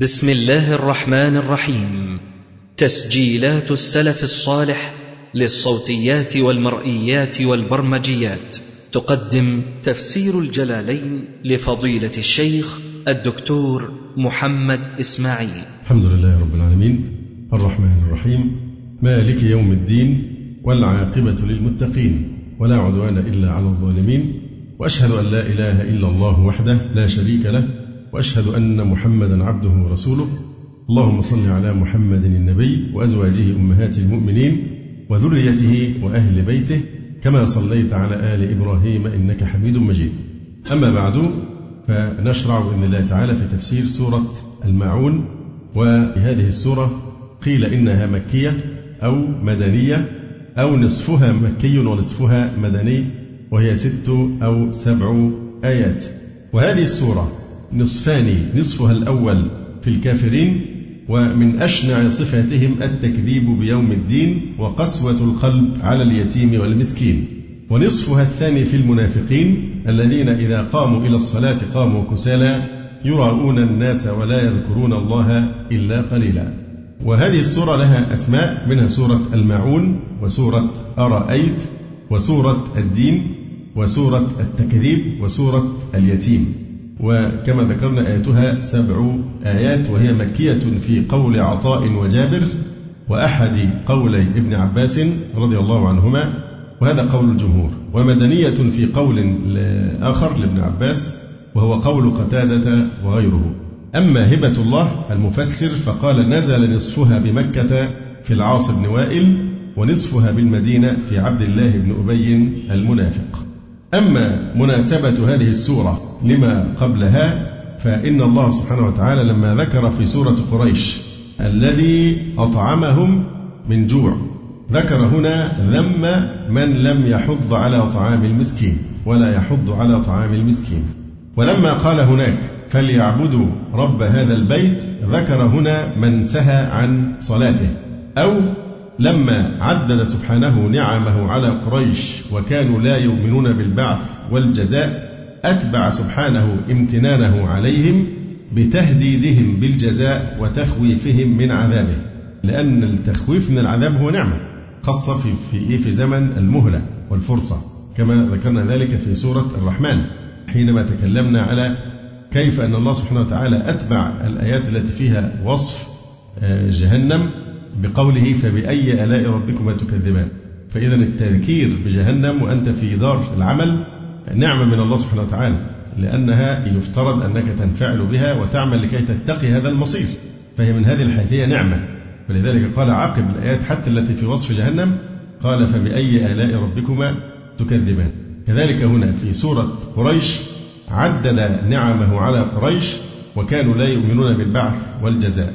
بسم الله الرحمن الرحيم. تسجيلات السلف الصالح للصوتيات والمرئيات والبرمجيات. تقدم تفسير الجلالين لفضيلة الشيخ الدكتور محمد إسماعيل. الحمد لله رب العالمين. الرحمن الرحيم. مالك يوم الدين والعاقبة للمتقين. ولا عدوان إلا على الظالمين. وأشهد أن لا إله إلا الله وحده لا شريك له وأشهد أن محمدا عبده ورسوله اللهم صل على محمد النبي وأزواجه أمهات المؤمنين وذريته وأهل بيته كما صليت على آل إبراهيم إنك حميد مجيد. أما بعد فنشرع بإذن الله تعالى في تفسير سورة الماعون وهذه السورة قيل إنها مكية أو مدنية أو نصفها مكي ونصفها مدني وهي ست أو سبع آيات. وهذه السورة نصفان نصفها الأول في الكافرين ومن أشنع صفاتهم التكذيب بيوم الدين وقسوة القلب على اليتيم والمسكين. ونصفها الثاني في المنافقين الذين إذا قاموا إلى الصلاة قاموا كسالى يراؤون الناس ولا يذكرون الله إلا قليلا. وهذه السورة لها أسماء منها سورة الماعون وسورة أرأيت وسورة الدين وسورة التكذيب وسورة اليتيم. وكما ذكرنا آياتها سبع آيات وهي مكية في قول عطاء وجابر وأحد قولي ابن عباس رضي الله عنهما وهذا قول الجمهور. ومدنية في قول آخر لابن عباس وهو قول قتادة وغيره. أما هبة الله المفسر فقال نزل نصفها بمكة في العاص بن وائل ونصفها بالمدينة في عبد الله بن أبي المنافق. أما مناسبة هذه السورة لما قبلها فإن الله سبحانه وتعالى لما ذكر في سورة قريش الذي أطعمهم من جوع ذكر هنا ذم من لم يحض على طعام المسكين ولا يحض على طعام المسكين. ولما قال هناك فليعبدوا رب هذا البيت ذكر هنا من سهى عن صلاته أو لما عدد سبحانه نعمه على قريش وكانوا لا يؤمنون بالبعث والجزاء أتبع سبحانه امتنانه عليهم بتهديدهم بالجزاء وتخويفهم من عذابه. لأن التخويف من العذاب هو نعمة خاصة في في إيه؟ في زمن المهلة والفرصة كما ذكرنا ذلك في سورة الرحمن حينما تكلمنا على كيف أن الله سبحانه وتعالى أتبع الآيات التي فيها وصف آه، جهنم. بقوله فبأي آلاء ربكما تكذبان؟ فإذا التذكير بجهنم وأنت في دار العمل نعمة من الله سبحانه وتعالى لأنها يفترض أنك تنفعل بها وتعمل لكي تتقي هذا المصير فهي من هذه الحيثية نعمة. فلذلك قال عقب الآيات حتى التي في وصف جهنم قال فبأي آلاء ربكما تكذبان؟ كذلك هنا في سورة قريش عدد نعمه على قريش وكانوا لا يؤمنون بالبعث والجزاء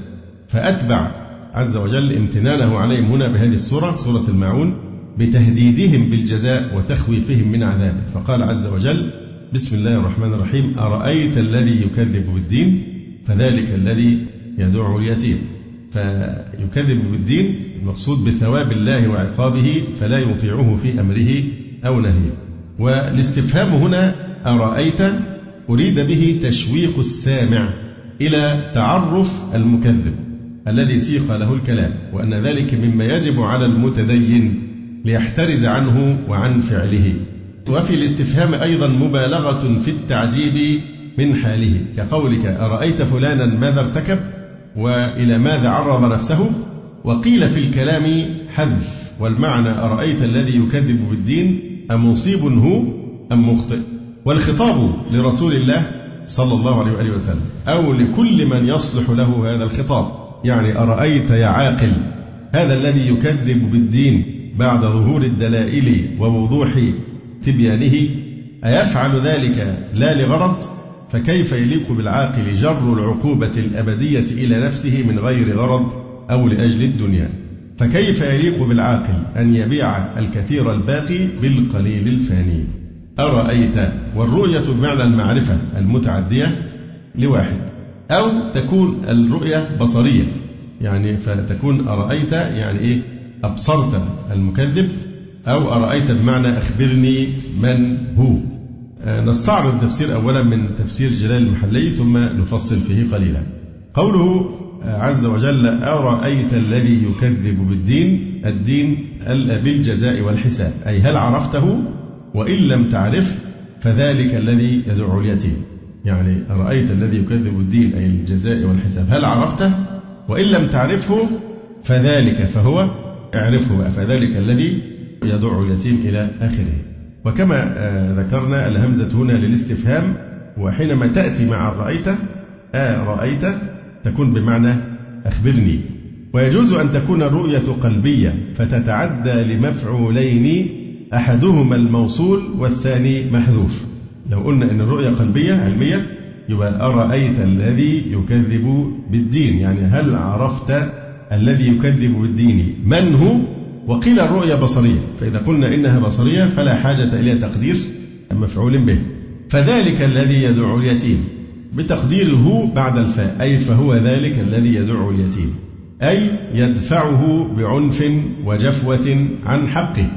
فأتبع عز وجل امتنانه عليهم هنا بهذه السورة سورة الماعون بتهديدهم بالجزاء وتخويفهم من عذابه. فقال عز وجل بسم الله الرحمن الرحيم أرأيت الذي يكذب بالدين؟ فذلك الذي يدعو اليتيم. فيكذب بالدين المقصود بثواب الله وعقابه فلا يطيعه في أمره أو نهيه. والاستفهام هنا أرأيت أريد به تشويق السامع إلى تعرف المكذب. الذي سيق له الكلام وأن ذلك مما يجب على المتدين ليحترز عنه وعن فعله. وفي الاستفهام أيضا مبالغة في التعجيب من حاله كقولك أرأيت فلانا ماذا ارتكب؟ وإلى ماذا عرض نفسه؟ وقيل في الكلام حذف. والمعنى أرأيت الذي يكذب بالدين؟ أمصيب هو أم مخطئ؟ والخطاب لرسول الله صلى الله عليه وآله وسلم أو لكل من يصلح له هذا الخطاب. يعني أرأيت يا عاقل هذا الذي يكذب بالدين بعد ظهور الدلائل ووضوح تبيانه أيفعل ذلك لا لغرض؟ فكيف يليق بالعاقل جر العقوبة الأبدية إلى نفسه من غير غرض أو لأجل الدنيا؟ فكيف يليق بالعاقل أن يبيع الكثير الباقي بالقليل الفاني؟ أرأيت والرؤية بمعنى المعرفة المتعدية لواحد. أو تكون الرؤية بصرية. يعني فتكون أرأيت يعني إيه؟ أبصرت المكذب أو أرأيت بمعنى أخبرني من هو. آه، نستعرض التفسير أولا من تفسير جلال المحلي ثم نفصل فيه قليلا. قوله عز وجل أرأيت الذي يكذب بالدين؟ الدين بالجزاء والحساب أي هل عرفته؟ وإن لم تعرف فذلك الذي يدعو اليتيم. يعني أرأيت الذي يكذب الدين أي الجزاء والحساب؟ هل عرفته؟ وإن لم تعرفه فذلك فهو اعرفه فذلك الذي يدعو اليتيم إلى آخره. وكما آه، ذكرنا الهمزة هنا للاستفهام وحينما تأتي مع آه رأيت تكون بمعنى أخبرني. ويجوز أن تكون الرؤية قلبية فتتعدى لمفعولين أحدهما الموصول والثاني محذوف. لو قلنا أن الرؤية قلبية علمية يبقى أرأيت الذي يكذب بالدين؟ يعني هل عرفت الذي يكذب بالدين؟ من هو؟ وقيل الرؤية بصرية. فإذا قلنا إنها بصرية فلا حاجة إلى تقدير مفعول به. فذلك الذي يدعو اليتيم. بتقدير هو بعد الفاء أي فهو ذلك الذي يدعو اليتيم. أي يدفعه بعنف وجفوة عن حقه.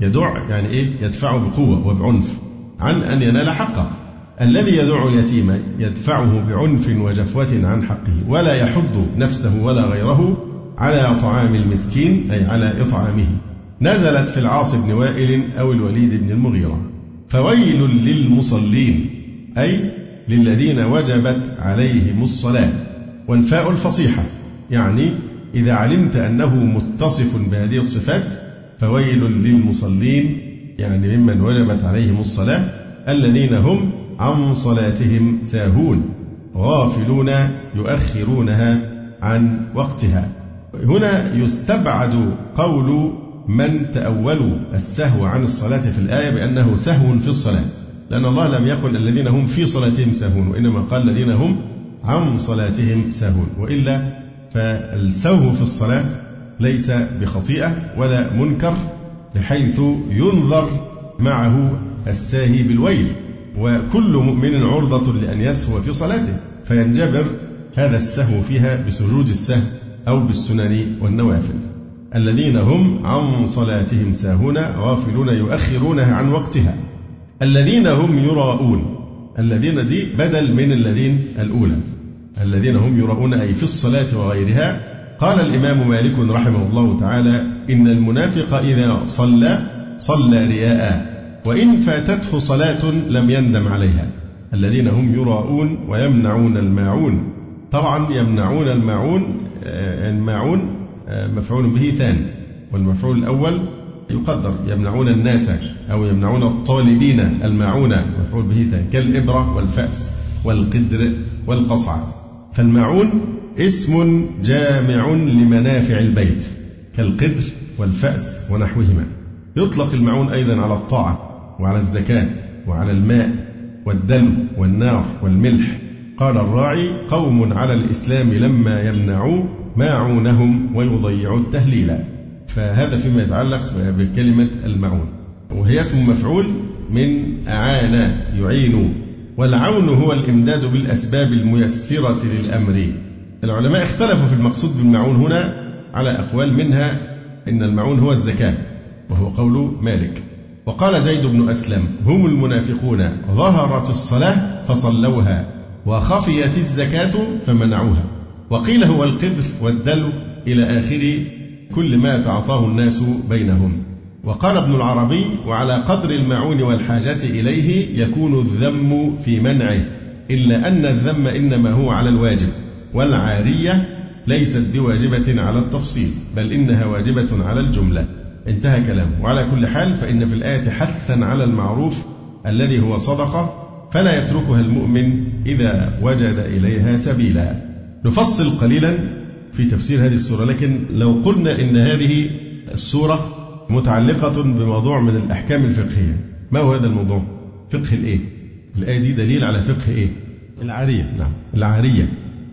يدع يعني إيه؟ يدفعه بقوة وبعنف. عن أن ينال حقه. الذي يدع اليتيم يدفعه بعنف وجفوة عن حقه ولا يحض نفسه ولا غيره على طعام المسكين أي على إطعامه. نزلت في العاص بن وائل أو الوليد بن المغيرة. فويل للمصلين أي للذين وجبت عليهم الصلاة. والفاء الفصيحة يعني إذا علمت أنه متصف بهذه الصفات فويل للمصلين يعني ممن وجبت عليهم الصلاة الذين هم عن صلاتهم ساهون غافلون يؤخرونها عن وقتها. هنا يستبعد قول من تأولوا السهو عن الصلاة في الآية بأنه سهو في الصلاة لأن الله لم يقل الذين هم في صلاتهم ساهون وإنما قال الذين هم عن صلاتهم ساهون وإلا فالسهو في الصلاة ليس بخطيئة ولا منكر بحيث ينظر معه الساهي بالويل وكل مؤمن عرضة لأن يسهو في صلاته فينجبر هذا السهو فيها بسجود السهو أو بالسنن والنوافل. الذين هم عن صلاتهم ساهون غافلون يؤخرونها عن وقتها. الذين هم يراءون الذين دي بدل من الذين الأولى. الذين هم يراءون أي في الصلاة وغيرها قال الإمام مالك رحمه الله تعالى إن المنافق إذا صلى صلى رياء وإن فاتته صلاة لم يندم عليها. الذين هم يراءون ويمنعون الماعون. طبعا يمنعون الماعون آه، الماعون آه، مفعول به ثاني والمفعول الأول يقدر يمنعون الناس أو يمنعون الطالبين الماعون مفعول به ثاني كالإبرة والفأس والقدر والقصع فالماعون اسم جامع لمنافع البيت. كالقدر والفأس ونحوهما. يطلق المعون أيضا على الطاعة وعلى الزكاة وعلى الماء والدلو والنار والملح. قال الراعي قوم على الإسلام لما يمنعوا ماعونهم ويضيعوا التهليل. فهذا فيما يتعلق بكلمة المعون. وهي اسم مفعول من أعان يعين. والعون هو الإمداد بالأسباب الميسرة للأمر. العلماء اختلفوا في المقصود بالمعون هنا على أقوال منها إن المعون هو الزكاة وهو قول مالك. وقال زيد بن أسلم هم المنافقون ظهرت الصلاة فصلوها وخفيت الزكاة فمنعوها. وقيل هو القدر والدلو إلى آخر كل ما تعطاه الناس بينهم. وقال ابن العربي وعلى قدر المعون والحاجة إليه يكون الذم في منعه إلا أن الذم إنما هو على الواجب والعارية ليست بواجبة على التفصيل بل إنها واجبة على الجملة. انتهى كلامه وعلى كل حال فإن في الآية حثا على المعروف الذي هو صدقة فلا يتركها المؤمن إذا وجد إليها سبيلا. نفصل قليلا في تفسير هذه السورة لكن لو قلنا إن هذه السورة متعلقة بموضوع من الأحكام الفقهية ما هو هذا الموضوع؟ فقه الإيه؟ الآية دي دليل على فقه إيه؟ العارية. نعم العارية.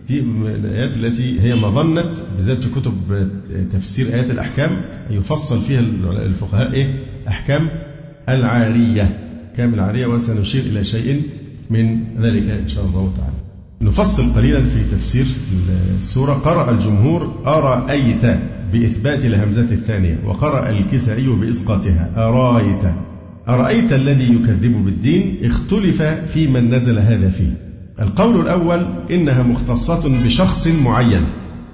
دي الآيات التي هي مظنة بالذات كتب تفسير آيات الأحكام يفصل فيها الفقهاء إيه؟ أحكام العارية. كام العارية وسنشير إلى شيء من ذلك إن شاء الله تعالى. نفصل قليلا في تفسير السورة. قرأ الجمهور أرأيت بإثبات الهمزة الثانية وقرأ الكسائي بإسقاطها. أرأيت أرأيت الذي يكذب بالدين؟ اختلف في من نزل هذا فيه. القول الأول إنها مختصة بشخص معين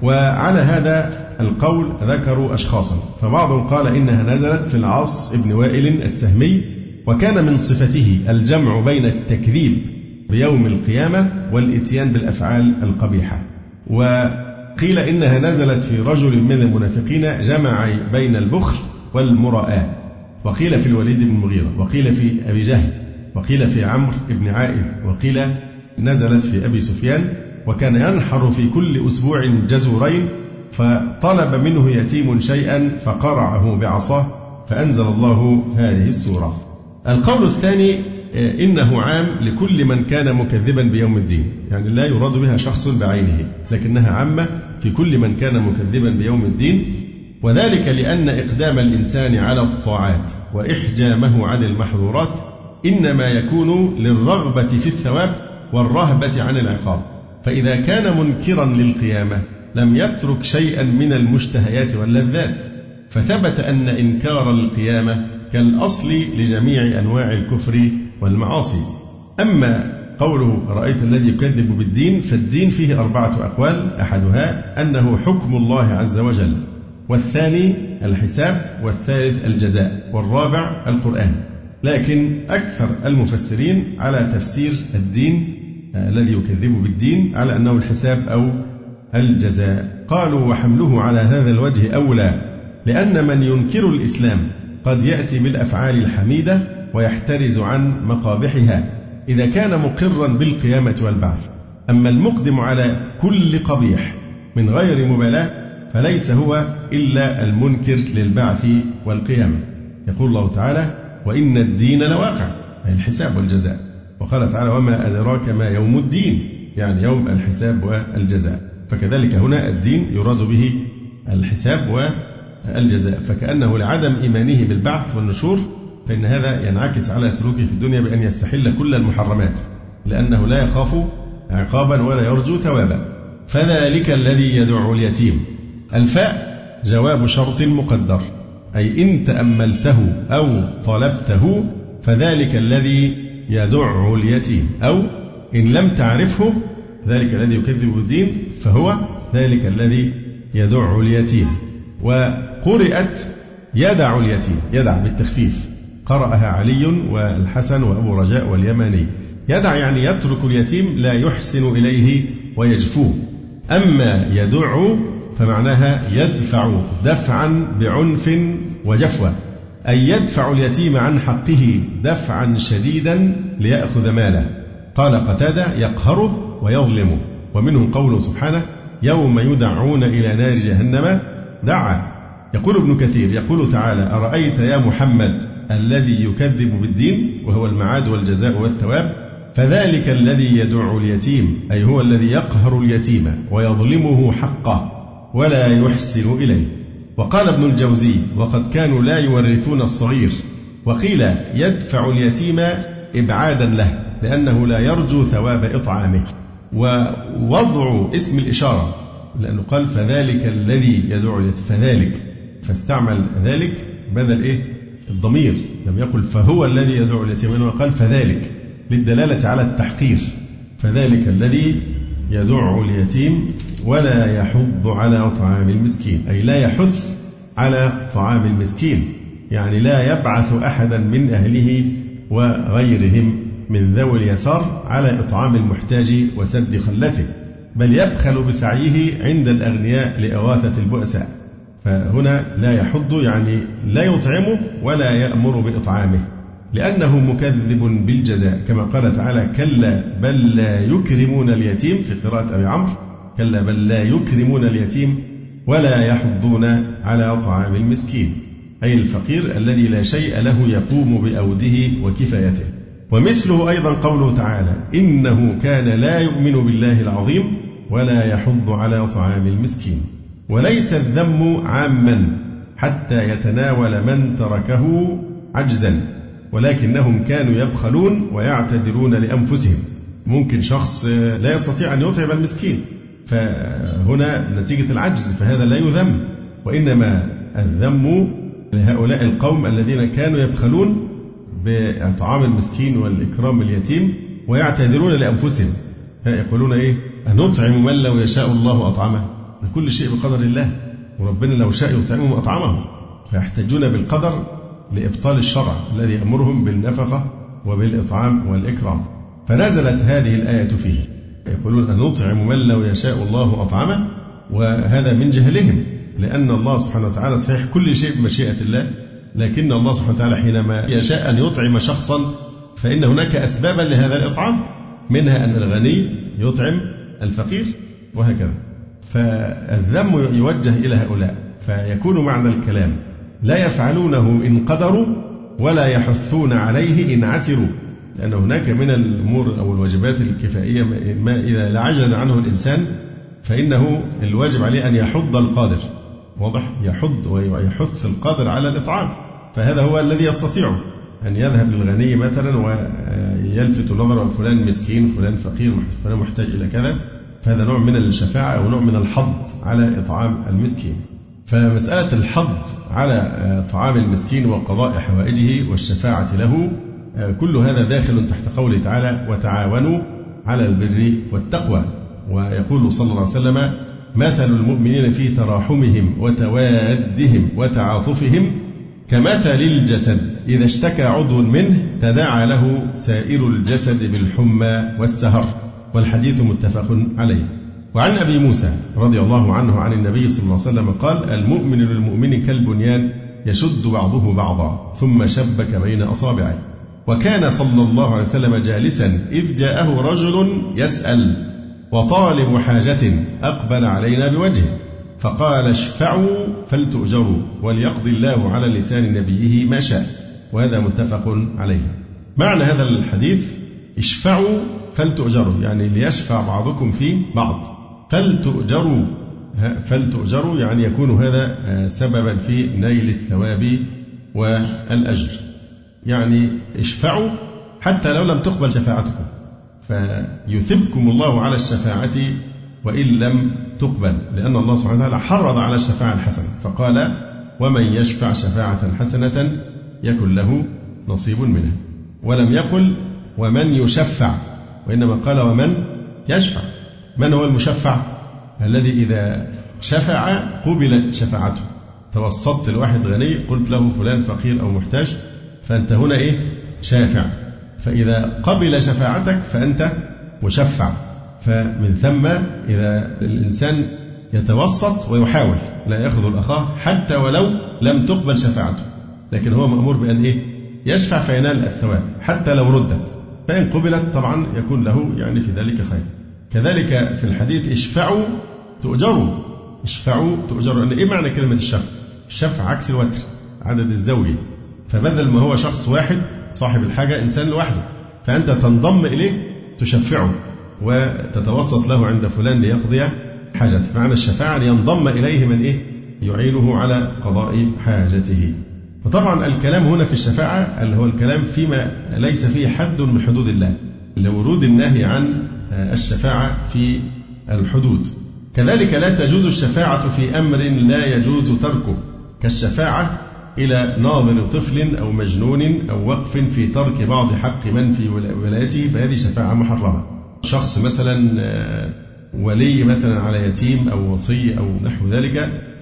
وعلى هذا القول ذكروا أشخاصا. فبعضهم قال إنها نزلت في العاص ابن وائل السهمي وكان من صفته الجمع بين التكذيب بيوم القيامة والإتيان بالأفعال القبيحة. وقيل إنها نزلت في رجل من المنافقين جمع بين البخل والمراءة. وقيل في الوليد بن المغيرة وقيل في أبي جهل وقيل في عمرو بن عائذ وقيل نزلت في أبي سفيان وكان ينحر في كل أسبوع جزورين فطلب منه يتيم شيئا فقرعه بعصاه فأنزل الله هذه السورة. القول الثاني آه، إنه عام لكل من كان مكذبا بيوم الدين يعني لا يراد بها شخص بعينه لكنها عامة في كل من كان مكذبا بيوم الدين وذلك لأن إقدام الإنسان على الطاعات وإحجامه عن المحظورات إنما يكون للرغبة في الثواب والرهبة عن العقاب. فإذا كان منكرا للقيامة لم يترك شيئا من المشتهيات واللذات. فثبت أن إنكار القيامة كالأصل لجميع أنواع الكفر والمعاصي. أما قوله رأيت الذي يكذب بالدين فالدين فيه أربعة أقوال. أحدها أنه حكم الله عز وجل. والثاني الحساب والثالث الجزاء والرابع القرآن. لكن أكثر المفسرين على تفسير الدين الذي يكذب بالدين على أنه الحساب أو الجزاء. قالوا وحمله على هذا الوجه أولى لأن من ينكر الإسلام قد يأتي بالأفعال الحميدة ويحترز عن مقابحها إذا كان مقرا بالقيامة والبعث. أما المقدم على كل قبيح من غير مبالاة فليس هو إلا المنكر للبعث والقيامة يقول الله تعالى وإن الدين لواقع أي الحساب والجزاء. وقال تعالى وما أدراك ما يوم الدين يعني يوم الحساب والجزاء. فكذلك هنا الدين يراد به الحساب والجزاء. فكأنه لعدم إيمانه بالبعث والنشور فإن هذا ينعكس على سلوكه في الدنيا بأن يستحل كل المحرمات لأنه لا يخاف عقابا ولا يرجو ثوابا. فذلك الذي يدع اليتيم. الفاء جواب شرط مقدر أي إن تأملته أو طلبته فذلك الذي يدع اليتيم أو إن لم تعرفه ذلك الذي يكذب بالدين فهو ذلك الذي يدع اليتيم. وقرئت يدع اليتيم يدع بالتخفيف. قرأها علي والحسن وأبو رجاء واليماني. يدع يعني يترك اليتيم لا يحسن إليه ويجفوه. أما يدع فمعناها يدفع دفعا بعنف وجفوة. أي يدفع اليتيم عن حقه دفعا شديدا ليأخذ ماله. قال قتادة يقهره ويظلمه. ومنه قوله سبحانه يوم يدعون إلى نار جهنم دعا يقول ابن كثير يقول تعالى أرأيت يا محمد الذي يكذب بالدين وهو المعاد والجزاء والثواب؟ فذلك الذي يدع اليتيم أي هو الذي يقهر اليتيم ويظلمه حقه ولا يحسن إليه. وقال ابن الجوزي وقد كانوا لا يورثون الصغير وقيل يدفع اليتيم إبعادا له لأنه لا يرجو ثواب إطعامه. ووضع اسم الإشارة لأنه قال فذلك الذي يدعو اليتيم فذلك فاستعمل ذلك بدل إيه؟ الضمير. لم يقل فهو الذي يدعو اليتيم إنما قال فذلك للدلالة على التحقير. فذلك الذي يدع اليتيم ولا يحض على طعام المسكين. أي لا يحث على طعام المسكين. يعني لا يبعث أحدا من أهله وغيرهم من ذوي اليسار على إطعام المحتاج وسد خلته بل يبخل بسعيه عند الأغنياء لإغاثة البؤساء. فهنا لا يحض يعني لا يطعمه ولا يأمر بإطعامه. لأنه مكذب بالجزاء كما قال تعالى كلا بل لا يكرمون اليتيم في قراءة أبي عمرو. كلا بل لا يكرمون اليتيم ولا يحضون على طعام المسكين. أي الفقير الذي لا شيء له يقوم بأوده وكفايته. ومثله أيضا قوله تعالى إنه كان لا يؤمن بالله العظيم ولا يحض على طعام المسكين وليس الذم عاما حتى يتناول من تركه عجزا. ولكنهم كانوا يبخلون ويعتذرون لأنفسهم. ممكن شخص لا يستطيع أن يطعم المسكين فهنا نتيجة العجز فهذا لا يذم. وإنما الذم لهؤلاء القوم الذين كانوا يبخلون بإطعام المسكين والإكرام اليتيم ويعتذرون لأنفسهم. يقولون إيه؟ أنطعم من لو يشاء الله أطعمه؟ كل شيء بقدر الله. وربنا لو شاء يطعمهم أطعمهم فيحتجون بالقدر لإبطال الشرع الذي يأمرهم بالنفقة وبالإطعام والإكرام. فنزلت هذه الآية فيه يقولون أنطعم من لو يشاء الله أطعمه؟ وهذا من جهلهم لأن الله سبحانه وتعالى صحيح كل شيء بمشيئة الله لكن الله سبحانه وتعالى حينما يشاء أن يطعم شخصا فإن هناك أسبابا لهذا الإطعام منها أن الغني يطعم الفقير وهكذا. فالذم يوجه إلى هؤلاء فيكون معنى الكلام لا يفعلونه إن قدروا ولا يحثون عليه إن عسروا. لأن هناك من الأمور أو الواجبات الكفائية ما إذا عجز عنه الإنسان فإنه الواجب عليه أن يحض القادر. واضح؟ يحض ويحث القادر على الإطعام. فهذا هو الذي يستطيعه أن يذهب للغني مثلا ويلفت نظره فلان مسكين فلان فقير فلان محتاج إلى كذا. فهذا نوع من الشفاعة أو نوع من الحض على إطعام المسكين. فمسألة الحض على طعام المسكين وقضاء حوائجه والشفاعة له كل هذا داخل تحت قوله تعالى وتعاونوا على البر والتقوى ويقول صلى الله عليه وسلم مثل المؤمنين في تراحمهم وتوادهم وتعاطفهم كمثل الجسد إذا اشتكى عضو منه تداعى له سائر الجسد بالحمى والسهر والحديث متفق عليه. وعن أبي موسى رضي الله عنه عن النبي صلى الله عليه وسلم قال المؤمن للمؤمن كالبنيان يشد بعضه بعضا ثم شبك بين أصابعه. وكان صلى الله عليه وسلم جالسا إذ جاءه رجل يسأل وطالب حاجة أقبل علينا بوجهه فقال اشفعوا فلتؤجروا وليقضي الله على لسان نبيه ما شاء. وهذا متفق عليه. معنى هذا الحديث اشفعوا فلتؤجروا يعني ليشفع بعضكم في بعض. فلتؤجروا فلتؤجروا يعني يكون هذا سببا في نيل الثواب والأجر. يعني اشفعوا حتى لو لم تقبل شفاعتكم. فيثبكم الله على الشفاعة وإن لم تقبل لأن الله سبحانه وتعالى حرض على الشفاعة الحسنة. فقال ومن يشفع شفاعة حسنة يكن له نصيب منها. ولم يقل ومن يشفع. وإنما قال ومن يشفع. من هو المشفع؟ الذي إذا شفع قبلت شفاعته. توسطت الواحد غني قلت له فلان فقير أو محتاج فأنت هنا إيه؟ شافع. فإذا قبل شفاعتك فأنت مشفع. فمن ثم إذا الإنسان يتوسط ويحاول لا يخذل أخاه حتى ولو لم تقبل شفاعته. لكن هو مأمور بأن إيه؟ يشفع فينال الثواب حتى لو ردت. فإن قبلت طبعا يكون له يعني في ذلك خير. كذلك في الحديث اشفعوا تؤجروا. اشفعوا تؤجروا يعني إيه معنى كلمة الشفع؟ الشفع عكس الوتر عدد الزوجي فبدل ما هو شخص واحد صاحب الحاجة إنسان لوحده. فأنت تنضم إليه تشفعه وتتوسط له عند فلان ليقضي حاجته فمعنى الشفاعة لينضم إليه من إيه؟ يعينه على قضاء حاجته. وطبعا الكلام هنا في الشفاعة اللي هو الكلام فيما ليس فيه حد من حدود الله لورود النهي عن الشفاعة في الحدود. كذلك لا تجوز الشفاعة في أمر لا يجوز تركه كالشفاعة إلى ناظر طفل أو مجنون أو وقف في ترك بعض حق من في ولايته فهذه شفاعة محرمة. شخص مثلا ولي مثلا على يتيم أو وصي أو نحو ذلك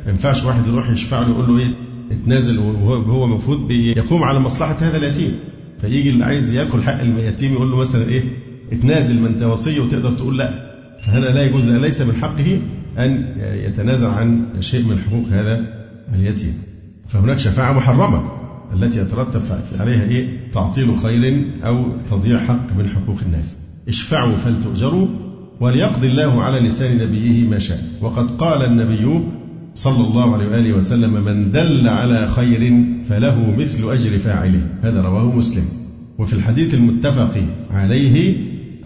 ما ينفعش واحد يروح يشفع له يقول له إيه اتنازل وهو المفروض يقوم على مصلحة هذا اليتيم. فيجي اللي عايز يأكل حق اليتيم يقول له مثلا إيه اتنازل ما انت وصي وتقدر تقول لا. فهذا لا يجوز ليس من حقه أن يتنازل عن شيء من حقوق هذا اليتيم. فهناك شفاعة محرمة التي يترتب عليها إيه؟ تعطيل خير أو تضييع حق من حقوق الناس. اشفعوا فلتؤجروا وليقضي الله على لسان نبيه ما شاء. وقد قال النبي صلى الله عليه وآله وسلم من دل على خير فله مثل أجر فاعله. هذا رواه مسلم. وفي الحديث المتفق عليه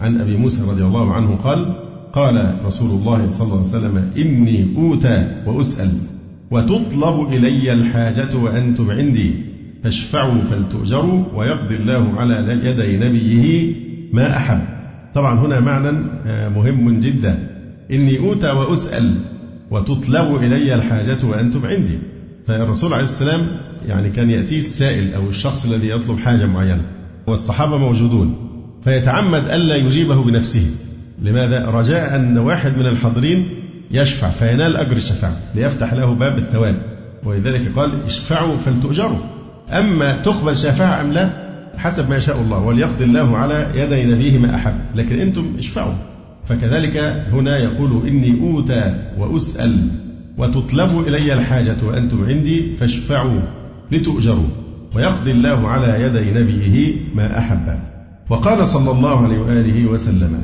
عن أبي موسى رضي الله عنه قال قال رسول الله صلى الله عليه وسلم إني أوتى وأسأل وتطلب إلي الحاجة وأنتم عندي فاشفعوا فلتؤجروا ويقضي الله على يدي نبيه ما أحب. طبعا هنا معنى مهم جدا. إني أوتى وأسأل وتطلب إلي الحاجة وأنتم عندي. فالرسول عليه السلام يعني كان يأتيه السائل أو الشخص الذي يطلب حاجة معينة والصحابة موجودون. فيتعمد ألا يجيبه بنفسه. لماذا؟ رجاء أن واحد من الحاضرين يشفع فينال أجر الشفاعة ليفتح له باب الثواب. ولذلك قال اشفعوا فلتؤجروا. أما تقبل شفاعة أم لا؟ حسب ما يشاء الله وليقضي الله على يدي نبيه ما أحب. لكن أنتم اشفعوا. فكذلك هنا يقول إني أوتى وأسأل وتطلب إلي الحاجة وأنتم عندي فاشفعوا لتؤجروا. ويقضي الله على يدي نبيه ما أحب. وقال صلى الله عليه وآله وسلم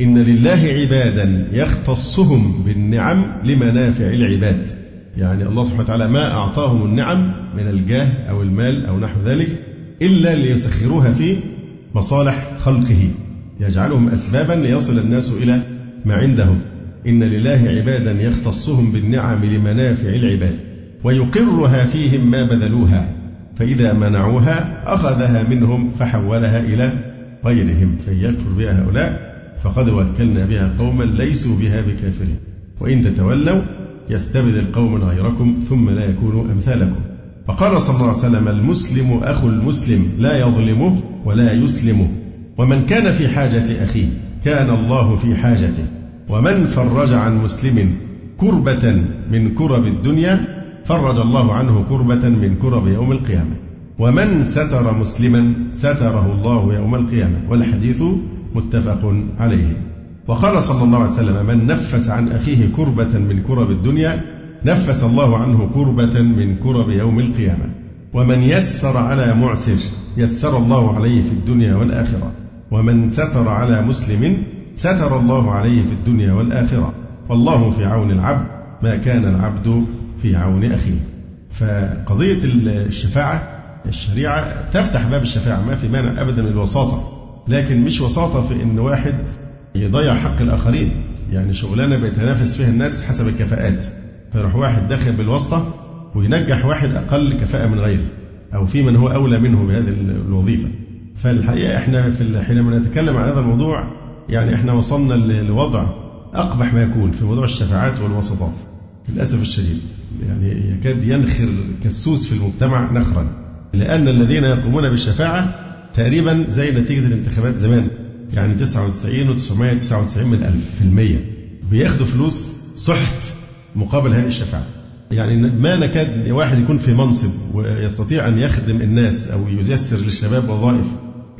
إن لله عبادا يختصهم بالنعم لمنافع العباد. يعني الله سبحانه وتعالى ما أعطاهم النعم من الجاه أو المال أو نحو ذلك إلا ليسخروها في مصالح خلقه يجعلهم أسبابا ليصل الناس إلى ما عندهم. إن لله عبادا يختصهم بالنعم لمنافع العباد ويقرها فيهم ما بذلوها فإذا منعوها أخذها منهم فحولها إلى غيرهم فإن يكفر بها هؤلاء فقد وكلنا بها قوما ليسوا بها بكافرين. وإن تتولوا يستبدل قوما غيركم ثم لا يكونوا أمثالكم. فقال صلى الله عليه وسلم المسلم أخو المسلم لا يظلمه ولا يسلمه. ومن كان في حاجة أخيه كان الله في حاجته. ومن فرج عن مسلم كربة من كرب الدنيا فرج الله عنه كربة من كرب يوم القيامة. ومن ستر مسلما ستره الله يوم القيامة والحديث متفق عليه. وقال صلى الله عليه وسلم من نفس عن أخيه كربة من كرب الدنيا نفس الله عنه كربة من كرب يوم القيامة. ومن يسر على معسر يسر الله عليه في الدنيا والآخرة. ومن ستر على مسلم ستر الله عليه في الدنيا والآخرة. والله في عون العبد ما كان العبد في عون أخيه. فقضية الشفاعة الشريعة تفتح باب الشفاعة ما في مانع أبدا من الوساطة لكن مش وساطة في إن واحد يضيع حق الآخرين. يعني شغلانة بيتنافس فيها الناس حسب الكفاءات. فيروح واحد داخل بالواسطة وينجح واحد أقل كفاءة من غيره أو في من هو أولى منه بهذه الوظيفة. فالحقيقة إحنا في حينما نتكلم عن هذا الموضوع يعني إحنا وصلنا لوضع أقبح ما يكون في موضوع الشفاعات والوسطات للأسف الشديد. يعني يكاد ينخر كالسوس في المجتمع نخرا. لأن الذين يقومون بالشفاعة تقريبا زي نتيجة الانتخابات زمان. يعني 99 و999 من ألف في المية. بياخدوا فلوس سحت مقابل هذه الشفاعة. يعني ما نكاد واحد يكون في منصب ويستطيع أن يخدم الناس أو ييسر للشباب وظائف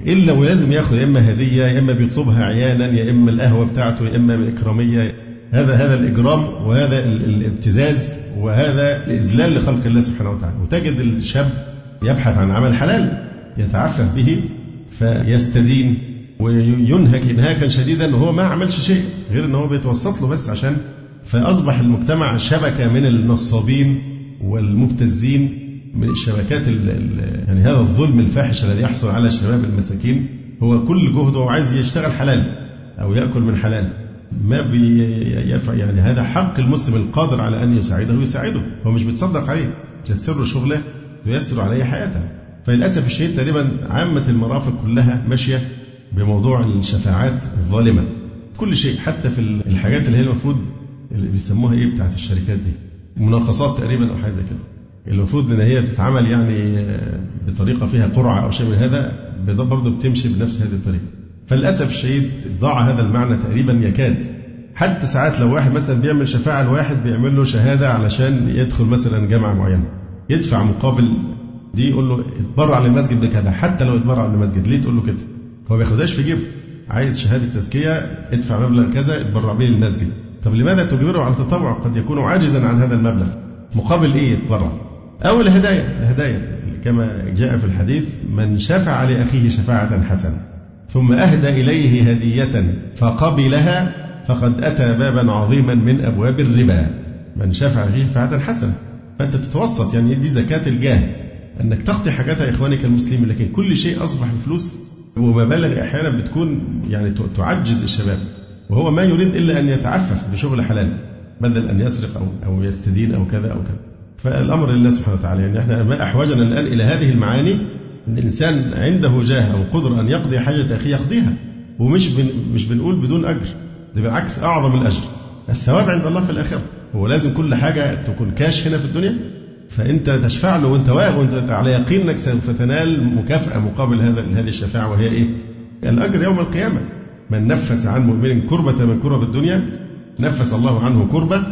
إلا ولازم ياخذ يا إما هدية يا إما بيطلبها عيانا يا إما القهوة بتاعته يا إما إكرامية. هذا هذا الإجرام وهذا الابتزاز وهذا الإذلال لخلق الله سبحانه وتعالى. وتجد الشاب يبحث عن عمل حلال يتعفف به فيستدين وينهك إنهاكا شديدا وهو ما عملش شيء غير ان هو بيتوسط له بس عشان فأصبح المجتمع شبكة من النصابين والمبتزين من الشبكات ال ال يعني هذا الظلم الفاحش الذي يحصل على الشباب المساكين. هو كل جهده عايز يشتغل حلال أو يأكل من حلال. ما بيفعل يعني هذا حق المسلم القادر على أن يساعده يساعده. هو مش بيتصدق عليه يسر له شغلة ويسر عليه حياته فللأسف الشديد تقريبا عامة المرافق كلها ماشية بموضوع الشفاعات الظالمة. كل شيء حتى في الحاجات اللي هي المفروض اللي بيسموها إيه بتاعت الشركات دي. مناقصات تقريبا أو حاجة زي كده. المفروض إن هي بتتعمل يعني بطريقة فيها قرعة أو شيء من هذا برضه بتمشي بنفس هذه الطريقة. فللأسف الشديد ضاع هذا المعنى تقريبا يكاد. حتى ساعات لو واحد مثلا بيعمل شفاعة لواحد بيعمل له شهادة علشان يدخل مثلا جامعة معينة. يدفع مقابل دي يقول له اتبرع للمسجد بكذا حتى لو اتبرع للمسجد ليه تقول له كده؟ هو ما بياخدهاش في جيبه. عايز شهادة تزكية ادفع مبلغ كذا اتبرع به للمسجد. طب لماذا تجبره على التطوع؟ قد يكون عاجزا عن هذا المبلغ. مقابل إيه يتبرع؟ أو الهدايا الهدايا كما جاء في الحديث من شفع لأخيه شفاعة حسنة ثم أهدى إليه هدية فقبلها فقد أتى بابا عظيما من أبواب الربا. من شفع لأخيه شفاعة حسنة. فأنت تتوسط يعني دي زكاة الجاه أنك تغطي حاجات إخوانك المسلمين لكن كل شيء أصبح بفلوس ومبالغ أحيانا بتكون يعني تعجز الشباب وهو ما يريد إلا أن يتعفف بشغل حلال بدل أن يسرق أو أو يستدين أو كذا أو كذا. فالأمر لله سبحانه وتعالى يعني إحنا ما أحوجنا الآن إلى هذه المعاني أن الإنسان عنده جاه أو قدرة أن يقضي حاجة أخيه يقضيها ومش بن مش بنقول بدون أجر ده بالعكس أعظم الأجر. الثواب عند الله في الآخرة. هو لازم كل حاجة تكون كاش هنا في الدنيا فأنت تشفع له وأنت واقف وأنت على يقين أنك سوف تنال مكافأة مقابل هذا هذه الشفاعة وهي إيه؟ الأجر يوم القيامة. من نفس عن مؤمن كربة من كرب الدنيا نفس الله عنه كربة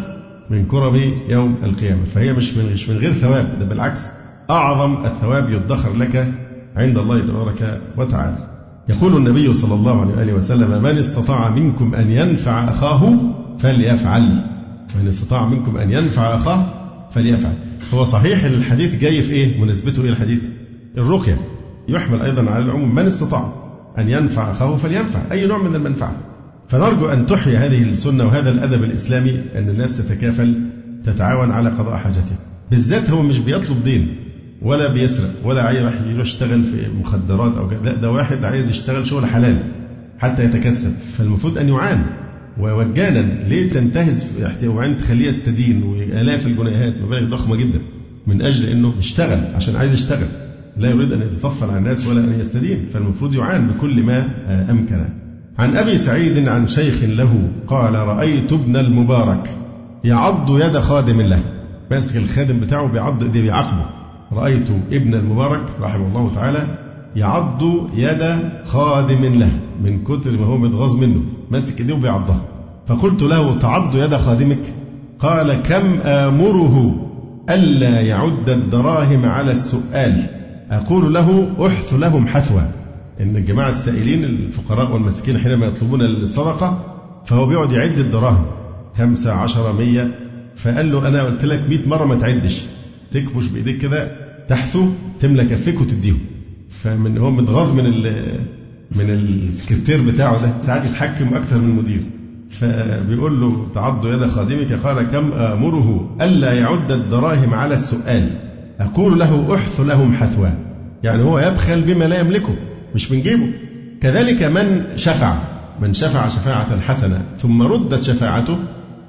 من كرب يوم القيامة. فهي مش من مش من غير ثواب ده بالعكس أعظم الثواب يدخر لك عند الله تبارك وتعالى. يقول النبي صلى الله عليه وآله وسلم من استطاع منكم أن ينفع أخاه فليفعل من استطاع منكم أن ينفع أخاه فليفعل. هو صحيح الحديث جاي في إيه؟ مناسبته إيه الحديث. الرقية يحمل أيضا على العموم من استطاع أن ينفع أخاه فلينفع. أي نوع من المنفعة. فنرجو أن تحيي هذه السنة وهذا الأدب الإسلامي أن الناس تتكافل تتعاون على قضاء حاجته بالذات هو مش بيطلب دين ولا بيسرق ولا عايز راح يشتغل في مخدرات أو لا ده واحد عايز يشتغل شغل حلال حتى يتكسب. فالمفروض أن يعان. ووجانا ليه تنتهز وعين تخليه يستدين وآلاف الجنيهات؟ مبالغ ضخمة جدا. من أجل أنه يشتغل عشان عايز يشتغل. لا يريد أن يتطفل على الناس ولا أن يستدين. فالمفروض يعان بكل ما أمكن. عن أبي سعيد عن شيخ له قال رأيت ابن المبارك يعض يد خادم له. ماسك الخادم بتاعه بيعض ايديه بيعاقبه. رأيت ابن المبارك رحمه الله تعالى يعض يد خادم له. من كتر ما هو متغاظ منه. ماسك ايديه وبيعضها. فقلت له تعض يد خادمك؟ قال كم آمره ألا يعد الدراهم على السؤال. أقول له أحث لهم حثوى إن الجماعة السائلين الفقراء والمساكين حينما يطلبون الصدقة فهو بيقعد يعد الدراهم. خمسة عشرة مية. فقال له أنا قلت لك مئة مرة ما تعدش. تكبش بإيديك كده تحثو تملى كفك وتديهم. فمن هو متغاظ من من السكرتير بتاعه ده ساعات يتحكم أكثر من المدير فبيقول له تعض يد خادمك. قال كم آمره ألا يعد الدراهم على السؤال. أقول له أحث لهم حثوا يعني هو يبخل بما لا يملكه مش من جيبه. كذلك من شفع من شفع شفاعة حسنة ثم ردت شفاعته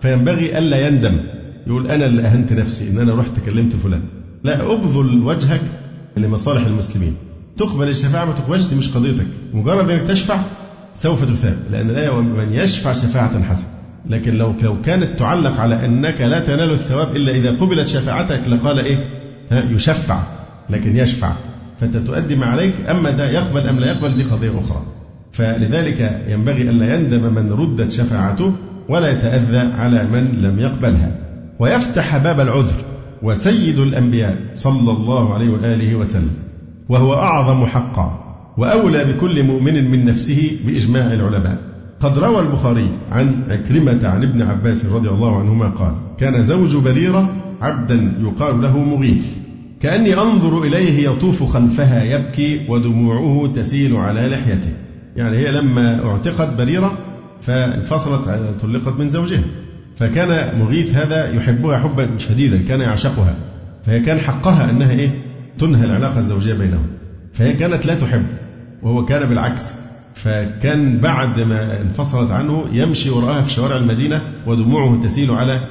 فينبغي ألا يندم. يقول أنا اللي أهنت نفسي إن أنا رحت كلمت فلان. لا أبذل وجهك لمصالح المسلمين. تقبل الشفاعة ما تقبلش دي مش قضيتك. مجرد أنك تشفع سوف تثاب لأن الآية من يشفع شفاعة حسنة. لكن لو لو كانت تعلق على أنك لا تنال الثواب إلا إذا قبلت شفاعتك لقال إيه؟ ها يشفع. لكن يشفع. فأنت تؤدي ما عليك أما ده يقبل أم لا يقبل دي قضية أخرى. فلذلك ينبغي ألا يندم من ردت شفاعته ولا يتأذى على من لم يقبلها. ويفتح باب العذر. وسيد الأنبياء صلى الله عليه وآله وسلم. وهو أعظم حقا وأولى بكل مؤمن من نفسه بإجماع العلماء. قد روى البخاري عن عكرمة عن ابن عباس رضي الله عنهما قال كان زوج بريرة عبدا يقال له مغيث. كأني أنظر إليه يطوف خلفها يبكي ودموعه تسيل على لحيته. يعني هي لما اعتقت بريرة فانفصلت طلقت من زوجها. فكان مغيث هذا يحبها حبا شديدا كان يعشقها. فهي كان حقها أنها إيه؟ تنهى العلاقة الزوجية بينهم. فهي كانت لا تحب وهو كان بالعكس. فكان بعد ما انفصلت عنه يمشي وراءها في شوارع المدينة ودموعه تسيل على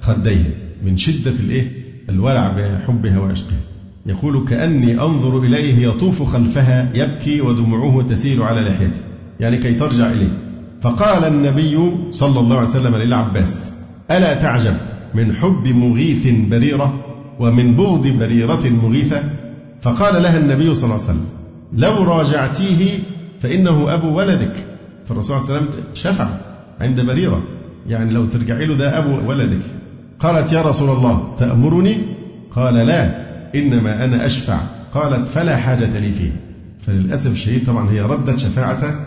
خديه من شدة الإيه؟ الولع بحبها وعشقها. يقول كأني أنظر إليه يطوف خلفها يبكي ودموعه تسيل على لحيته. يعني كي ترجع إليه. فقال النبي صلى الله عليه وسلم للعباس ألا تعجب من حب مغيث بريرة؟ ومن بغض بريرة مغيثة فقال لها النبي صلى الله عليه وسلم لو راجعتيه فإنه أبو ولدك. فالرسول صلى الله عليه وسلم شفع عند بريرة يعني لو ترجعي له ده أبو ولدك. قالت يا رسول الله تأمرني؟ قال لا إنما أنا أشفع. قالت فلا حاجة لي فيه. فللأسف الشديد طبعا هي ردت شفاعة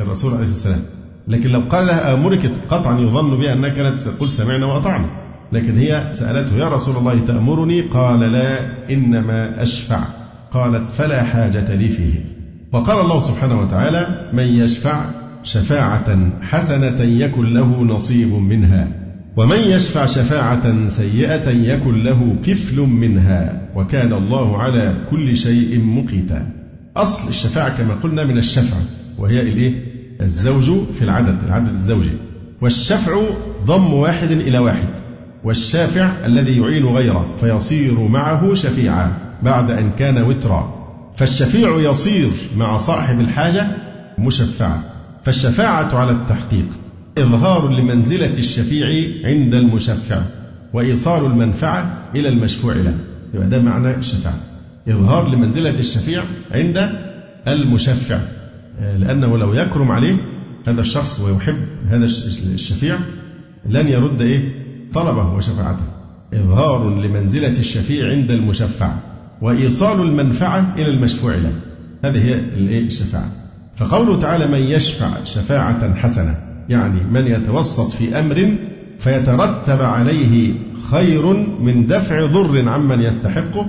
الرسول عليه والسلام. لكن لو قال لها آمرك قطعا يظن بها كانت تقول سمعنا وأطعنا. لكن هي سألته يا رسول الله تأمرني؟ قال لا إنما أشفع. قالت فلا حاجة لي فيه. وقال الله سبحانه وتعالى من يشفع شفاعة حسنة يكن له نصيب منها ومن يشفع شفاعة سيئة يكن له كفل منها وكان الله على كل شيء مقيتا. أصل الشفاعة كما قلنا من الشفع وهي الإيه؟ الزوج في العدد العدد الزوجي. والشفع ضم واحد إلى واحد. والشافع الذي يعين غيره فيصير معه شفيعا بعد أن كان وترا. فالشفيع يصير مع صاحب الحاجة مشفعا. فالشفاعة على التحقيق إظهار لمنزلة الشفيع عند المشفع وإيصال المنفعة إلى المشفوع له. يبقى ده معنى الشفاعة إظهار لمنزلة الشفيع عند المشفع. لأنه لو يكرم عليه هذا الشخص ويحب هذا الشفيع لن يرد إيه؟ طلبه وشفاعته. إظهار لمنزلة الشفيع عند المشفع وإيصال المنفعة إلى المشفوع له. هذه هي الشفاعة. فقوله تعالى من يشفع شفاعة حسنة يعني من يتوسط في أمر فيترتب عليه خير من دفع ضر عمن يستحقه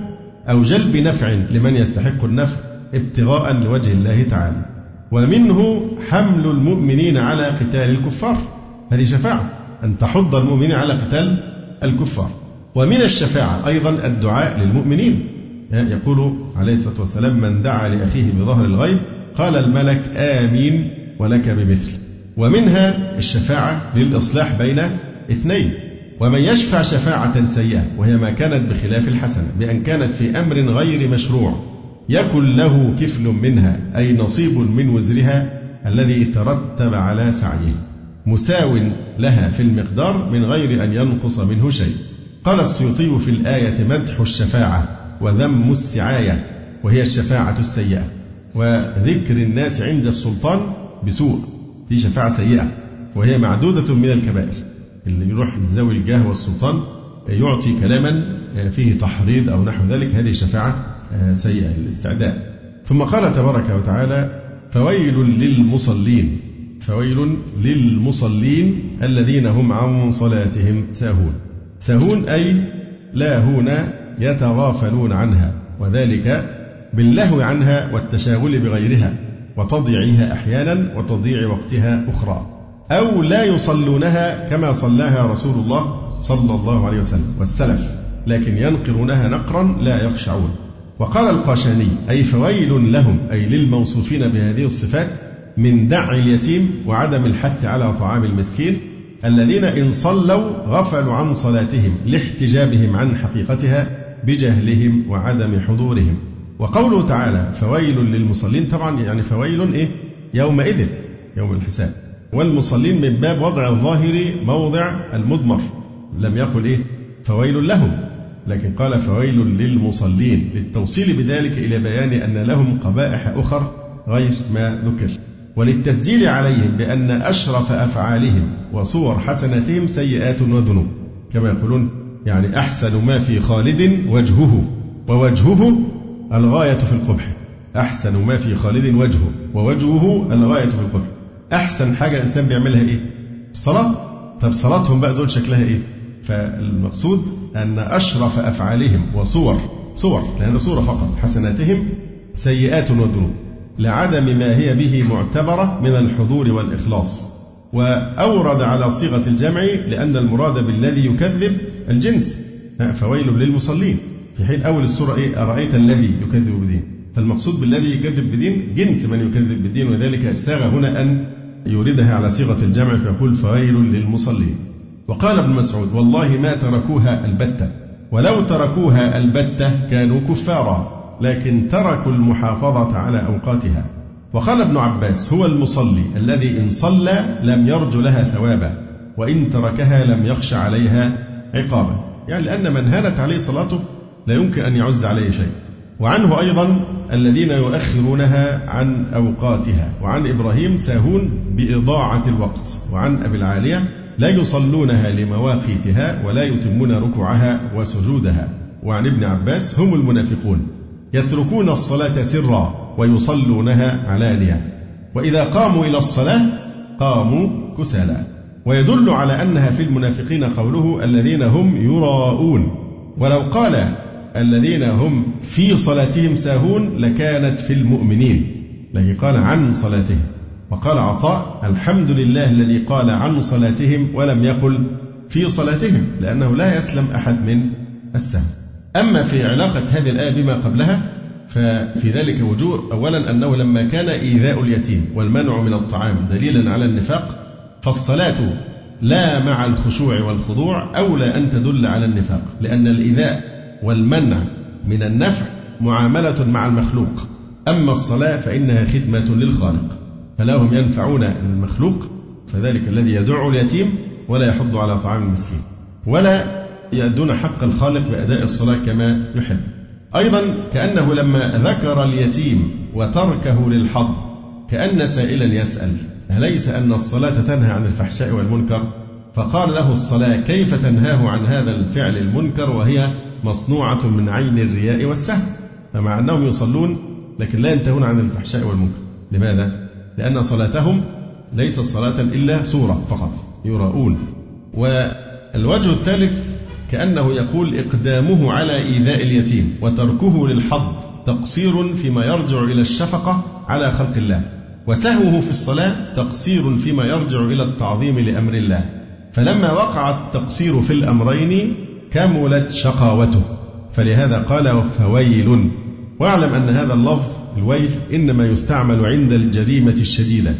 أو جلب نفع لمن يستحق النفع ابتغاء لوجه الله تعالى. ومنه حمل المؤمنين على قتال الكفار. هذه شفاعة. أن تحض المؤمنين على قتال الكفار. ومن الشفاعة أيضا الدعاء للمؤمنين. يقول عليه الصلاة والسلام من دعا لأخيه بظهر الغيب قال الملك آمين ولك بمثل. ومنها الشفاعة للإصلاح بين اثنين. ومن يشفع شفاعة سيئة وهي ما كانت بخلاف الحسنة بأن كانت في أمر غير مشروع يكن له كفل منها أي نصيب من وزرها الذي ترتب على سعيه. مساو لها في المقدار من غير أن ينقص منه شيء. قال السيوطي في الآية مدح الشفاعة وذم السعاية وهي الشفاعة السيئة. وذكر الناس عند السلطان بسوء دي شفاعة سيئة وهي معدودة من الكبائر. اللي يروح لذوي الجاه والسلطان يعطي كلاما فيه تحريض أو نحو ذلك هذه شفاعة سيئة الاستعداء ثم قال تبارك وتعالى فويل للمصلين. فويل للمصلين الذين هم عن صلاتهم ساهون. ساهون أي لاهون يتغافلون عنها وذلك باللهو عنها والتشاغل بغيرها وتضييعها أحيانا وتضييع وقتها أخرى أو لا يصلونها كما صلاها رسول الله صلى الله عليه وسلم والسلف لكن ينقرونها نقرا لا يخشعون. وقال القاشاني أي فويل لهم أي للموصوفين بهذه الصفات من دع اليتيم وعدم الحث على طعام المسكين الذين إن صلوا غفلوا عن صلاتهم لاحتجابهم عن حقيقتها بجهلهم وعدم حضورهم. وقوله تعالى فويل للمصلين. طبعا يعني فويل إيه؟ يومئذ يوم الحساب. والمصلين من باب وضع الظاهر موضع المضمر. لم يقل إيه؟ فويل لهم. لكن قال فويل للمصلين. للتوصيل بذلك إلى بيان أن لهم قبائح أخر غير ما ذكر. وللتسجيل عليهم بأن أشرف أفعالهم وصور حسناتهم سيئات وذنوب. كما يقولون يعني أحسن ما في خالد وجهه. ووجهه الغاية في القبح. أحسن ما في خالد وجهه. ووجهه الغاية في القبح. أحسن حاجة الإنسان بيعملها إيه؟ الصلاة. طب صلاتهم بقى دول شكلها إيه؟ فالمقصود أن أشرف أفعالهم وصور صور لأن صورة فقط. حسناتهم سيئات وذنوب. لعدم ما هي به معتبرة من الحضور والإخلاص. وأورد على صيغة الجمع لأن المراد بالذي يكذب الجنس. فويل للمصلين. في حين أول السورة إيه أرأيت الذي يكذب بدين؟ فالمقصود بالذي يكذب بدين جنس من يكذب بالدين وذلك ساغ هنا أن يوردها على صيغة الجمع فيقول فويل للمصلين. وقال ابن مسعود والله ما تركوها البتة ولو تركوها البتة كانوا كفارا. لكن تركوا المحافظة على أوقاتها. وقال ابن عباس هو المصلي الذي إن صلى لم يرج لها ثوابا وإن تركها لم يخش عليها عقابا. يعني لأن من هانت عليه صلاته لا يمكن أن يعز عليه شيء. وعنه أيضا الذين يؤخرونها عن أوقاتها. وعن إبراهيم ساهون بإضاعة الوقت. وعن أبي العالية لا يصلونها لمواقيتها ولا يتمون ركوعها وسجودها. وعن ابن عباس هم المنافقون. يتركون الصلاة سرا ويصلونها علانية. وإذا قاموا إلى الصلاة قاموا كسالى. ويدل على أنها في المنافقين قوله الذين هم يراءون. ولو قال الذين هم في صلاتهم ساهون لكانت في المؤمنين. لكن قال عن صلاتهم. وقال عطاء الحمد لله الذي قال عن صلاتهم ولم يقل في صلاتهم لأنه لا يسلم أحد من السهو. أما في علاقة هذه الآية بما قبلها ففي ذلك وجوه. أولا أنه لما كان إيذاء اليتيم والمنع من الطعام دليلا على النفاق فالصلاة لا مع الخشوع والخضوع أولى أن تدل على النفاق لأن الإيذاء والمنع من النفع معاملة مع المخلوق. أما الصلاة فإنها خدمة للخالق فلا هم ينفعون المخلوق فذلك الذي يدع اليتيم ولا يحض على طعام المسكين. ولا يأدون حق الخالق بأداء الصلاة كما يحب. أيضا كأنه لما ذكر اليتيم وتركه للحظ كأن سائلا يسأل أليس أن الصلاة تنهى عن الفحشاء والمنكر؟ فقال له الصلاة كيف تنهاه عن هذا الفعل المنكر وهي مصنوعة من عين الرياء والسهو؟ فمع أنهم يصلون لكن لا ينتهون عن الفحشاء والمنكر. لماذا؟ لأن صلاتهم ليست صلاة إلا صورة فقط يراؤون. والوجه الثالث كأنه يقول إقدامه على إيذاء اليتيم وتركه للحظ تقصير فيما يرجع إلى الشفقة على خلق الله وسهوه في الصلاة تقصير فيما يرجع إلى التعظيم لأمر الله فلما وقع التقصير في الأمرين كملت شقاوته فلهذا قال فويل واعلم أن هذا اللفظ الويل إنما يستعمل عند الجريمة الشديدة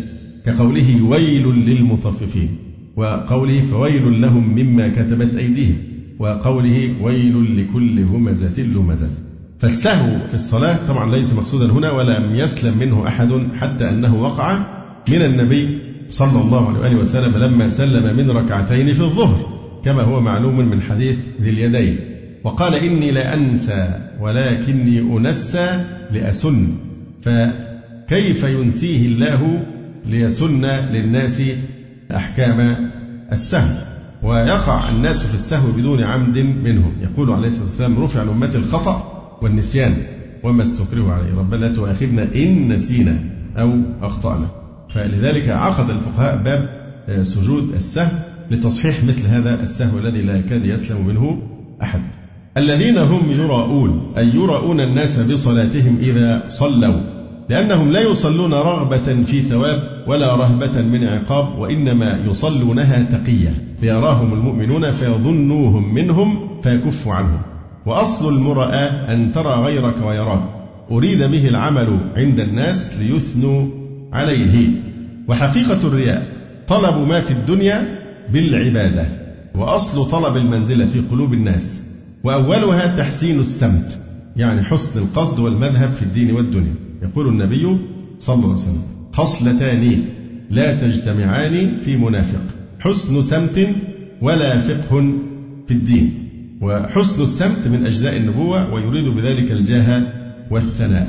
كقوله ويل للمطففين وقوله فويل لهم مما كتبت أيديهم وقوله ويل لكل همزة لمزة. فالسهو في الصلاة طبعا ليس مقصودا هنا ولم يسلم منه أحد حتى أنه وقع من النبي صلى الله عليه وسلم لما سلم من ركعتين في الظهر كما هو معلوم من حديث ذي اليدين. وقال إني لأنسى ولكني أنسى لأسن. فكيف ينسيه الله ليسن للناس أحكام السهو؟ ويقع الناس في السهو بدون عمد منهم. يقول عليه الصلاة والسلام رفع عن أمتي الخطأ والنسيان. وما استكرهوا عليه. ربنا لا تؤاخذنا إن نسينا أو أخطأنا. فلذلك عقد الفقهاء باب آه، سجود السهو لتصحيح مثل هذا السهو الذي لا يكاد يسلم منه أحد. الذين هم يراؤون أي يراؤون الناس بصلاتهم إذا صلوا لأنهم لا يصلون رغبة في ثواب ولا رهبة من عقاب وإنما يصلونها تقية. ليراهم المؤمنون فيظنوهم منهم فيكفوا عنهم. وأصل المرأة أن ترى غيرك ويراك. أريد به العمل عند الناس ليثنوا عليه. وحقيقة الرياء طلب ما في الدنيا بالعبادة. وأصل طلب المنزلة في قلوب الناس. وأولها تحسين السمت يعني حسن القصد والمذهب في الدين والدنيا. يقول النبي صلى الله عليه وسلم. خصلتان لا تجتمعان في منافق. حسن سمت ولا فقه في الدين. وحسن السمت من أجزاء النبوة ويريد بذلك الجاه والثناء.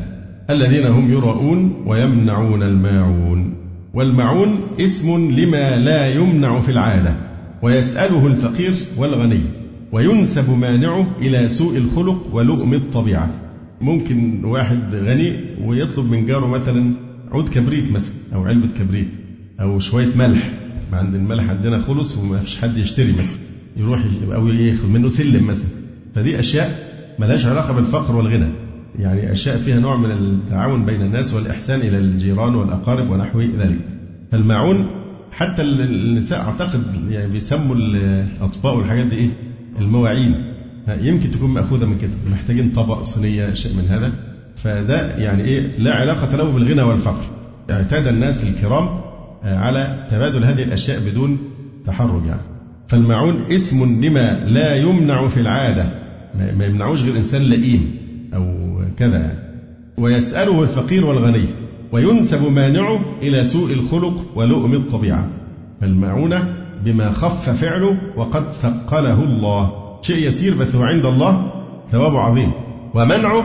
الذين هم يراؤون ويمنعون الماعون. والمعون اسم لما لا يمنع في العادة ويسأله الفقير والغني. وينسب مانعه إلى سوء الخلق ولؤم الطبيعة. ممكن واحد غني ويطلب من جاره مثلا عود كبريت مثلا أو علبة كبريت أو شوية ملح. عند الملح عندنا خلص وما فيش حد يشتري مثلا. يروح أو ياخذ منه سلم مثلا. فدي أشياء ملهاش علاقة بالفقر والغنى. يعني أشياء فيها نوع من التعاون بين الناس والإحسان إلى الجيران والأقارب ونحو ذلك. فالماعون حتى النساء أعتقد يعني بيسموا الأطباق والحاجات دي إيه؟ المواعين. يمكن تكون مأخوذة من كده. محتاجين طبق صينية شيء من هذا. فده يعني إيه؟ لا علاقة له بالغنى والفقر. اعتاد الناس الكرام على تبادل هذه الأشياء بدون تحرج يعني. فالمعون اسم لما لا يمنع في العادة. ما يمنعوش غير إنسان لئيم أو كذا يعني. ويسأله الفقير والغني وينسب مانعه إلى سوء الخلق ولؤم الطبيعة. فالمعونة بما خف فعله وقد ثقله الله. شيء يسير بس عند الله ثوابه عظيم. ومنعه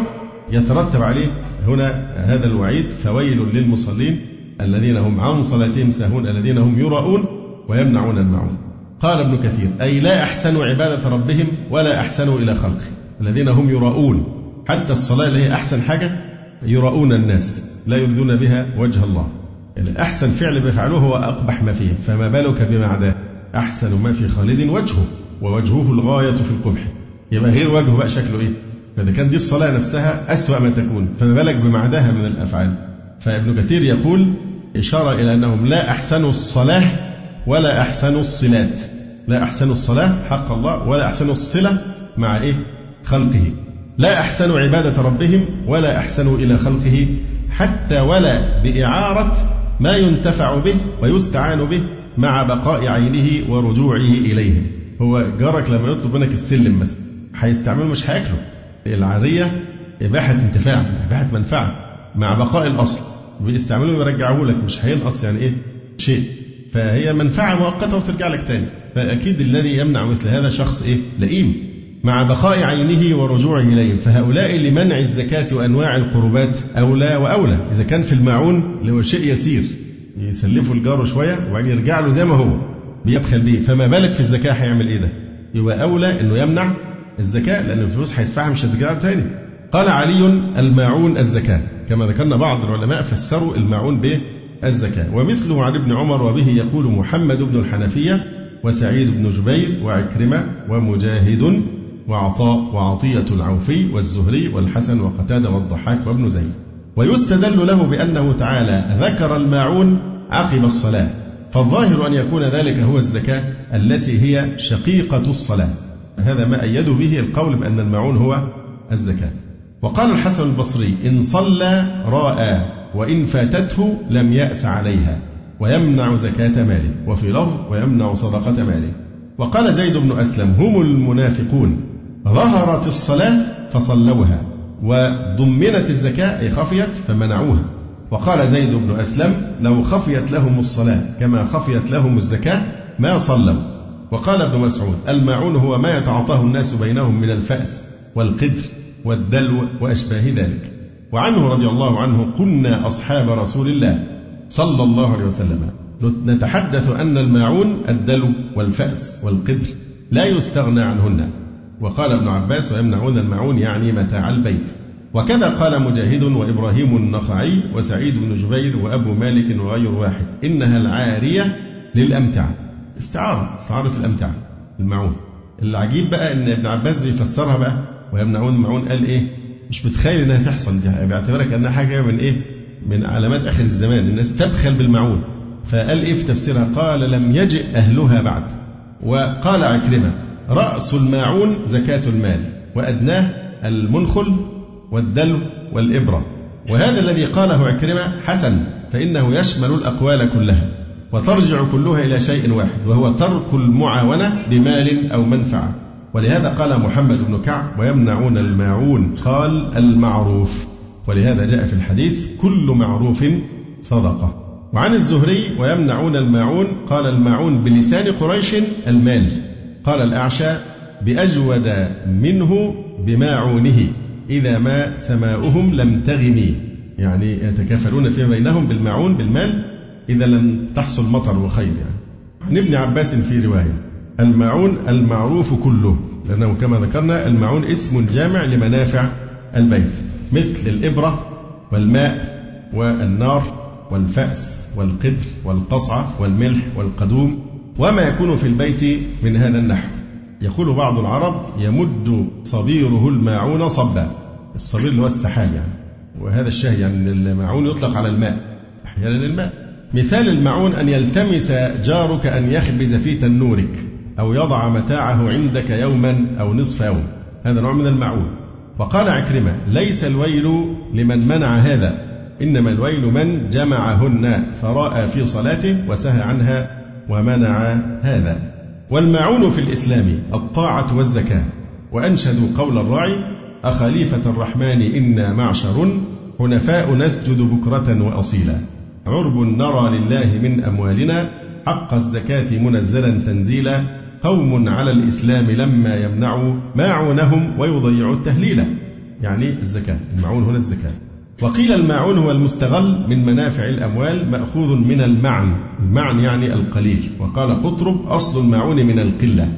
يترتب عليه هنا هذا الوعيد فويل للمصلين الذين هم عن صلاتهم ساهون الذين هم يراؤون ويمنعون المعون قال ابن كثير أي لا أحسنوا عبادة ربهم ولا أحسنوا إلى خلقه. الذين هم يراؤون حتى الصلاة اللي هي أحسن حاجة يراؤون الناس لا يريدون بها وجه الله. يعني أحسن فعل بيفعلوه هو أقبح ما فيه فما بالك بما عداه أحسن ما في خالد وجهه ووجهه الغاية في القبح. يبقى غير وجهه بقى شكله إيه؟ فإذا كان دي الصلاة نفسها أسوأ ما تكون. فما بالك بما عداها من الأفعال. فابن كثير يقول إشارة إلى أنهم لا أحسنوا الصلاة ولا أحسنوا الصلات. لا أحسنوا الصلاة حق الله ولا أحسنوا الصلة مع إيه؟ خلقه. لا أحسنوا عبادة ربهم ولا أحسنوا إلى خلقه حتى ولا بإعارة ما ينتفع به ويستعان به مع بقاء عينه ورجوعه إليهم هو جارك لما يطلب منك السلم مثلا هيستعمله مش هياكله. العارية إباحة انتفاع إباحة منفعة مع بقاء الأصل. بيستعملوه يرجعوه لك مش هينقص يعني إيه؟ شيء. فهي منفعة مؤقتة وترجع لك تاني. فأكيد الذي يمنع مثل هذا شخص إيه؟ لئيم. مع بقاء عينه ورجوعه إليهم فهؤلاء لمنع الزكاة وأنواع القربات أولى وأولى. إذا كان في الماعون اللي هو شيء يسير. يسلفه الجار شوية وبعدين يرجع له زي ما هو. بيبخل بيه. فما بالك في الزكاة هيعمل إيه ده؟ يبقى أولى إنه يمنع الزكاة لأن الفلوس هيدفعها مش له تاني قال علي الماعون الزكاة. كما ذكرنا بعض العلماء فسروا الماعون بالزكاة. ومثله عن ابن عمر وبه يقول محمد بن الحنفية وسعيد بن جبير وعكرمة ومجاهد وعطاء وعطية العوفي والزهري والحسن وقتادة والضحاك وابن زيد. ويستدل له بأنه تعالى ذكر الماعون عقب الصلاة. فالظاهر أن يكون ذلك هو الزكاة التي هي شقيقة الصلاة. هذا ما أيدوا به القول بأن الماعون هو الزكاة. وقال الحسن البصري إن صلى راى وإن فاتته لم يأس عليها ويمنع زكاة ماله وفي لفظ ويمنع صدقة ماله. وقال زيد بن أسلم هم المنافقون ظهرت الصلاة فصلوها وضمنت الزكاة أي خفيت فمنعوها. وقال زيد بن أسلم لو خفيت لهم الصلاة كما خفيت لهم الزكاة ما صلوا. وقال ابن مسعود الماعون هو ما يتعاطاه الناس بينهم من الفأس والقدر والدلو وأشباه ذلك. وعنه رضي الله عنه كنا أصحاب رسول الله صلى الله عليه وسلم. نتحدث أن الماعون الدلو والفأس والقدر لا يستغنى عنهن. وقال ابن عباس ويمنعون الماعون يعني متاع البيت. وكذا قال مجاهد وإبراهيم النخعي وسعيد بن جبير وأبو مالك وغير واحد إنها العارية للأمتعة استعارة استعارة الأمتعة المعون. العجيب بقى إن ابن عباس بيفسرها بقى ويمنعون المعون قال إيه؟ مش متخيل إنها تحصل دي بيعتبرها كأنها حاجة من إيه؟ من علامات آخر الزمان الناس تبخل بالمعون. فقال إيه في تفسيرها؟ قال لم يجئ أهلها بعد. وقال عكرمة رأس الماعون زكاة المال وأدناه المنخل والدلو والإبرة. وهذا الذي قاله عكرمة حسن فإنه يشمل الأقوال كلها. وترجع كلها إلى شيء واحد وهو ترك المعاونة بمال أو منفعة. ولهذا قال محمد بن كعب ويمنعون الماعون قال المعروف. ولهذا جاء في الحديث كل معروف صدقة. وعن الزهري ويمنعون الماعون قال الماعون بلسان قريش المال. قال الأعشى بأجود منه بماعونه إذا ما سماؤهم لم تغني. يعني يتكافلون فيما بينهم بالمعون بالمال إذا لم تحصل مطر وخير يعني. عن ابن عباس في رواية المعون المعروف كله لأنه كما ذكرنا المعون اسم جامع لمنافع البيت مثل الإبرة والماء والنار والفأس والقدر والقصعة والملح والقدوم وما يكون في البيت من هذا النحو. يقول بعض العرب يمد صبيره الماعون صبا الصبير اللي هو السحاب يعني. وهذا الشاهي يعني الماعون يطلق على الماء أحيانا الماء. مثال الماعون أن يلتمس جارك أن يخبز في تنورك أو يضع متاعه عندك يوما أو نصف يوم. هذا نوع من المعون. وقال عكرمة ليس الويل لمن منع هذا إنما الويل من جمعهن فرأى في صلاته وسهى عنها ومنع هذا. والمعون في الإسلام الطاعة والزكاة. وأنشدوا قول الراعي أخليفة الرحمن إنا معشر حنفاء نسجد بكرة وأصيلا. عرب نرى لله من أموالنا حق الزكاة منزلا تنزيلا قوم على الإسلام لما يمنعوا ماعونهم ويضيعوا التهليل. يعني الزكاة المعون هنا الزكاة. وقيل الماعون هو المستغل من منافع الأموال مأخوذ من المعن. المعن يعني القليل. وقال قطرب أصل الماعون من القلة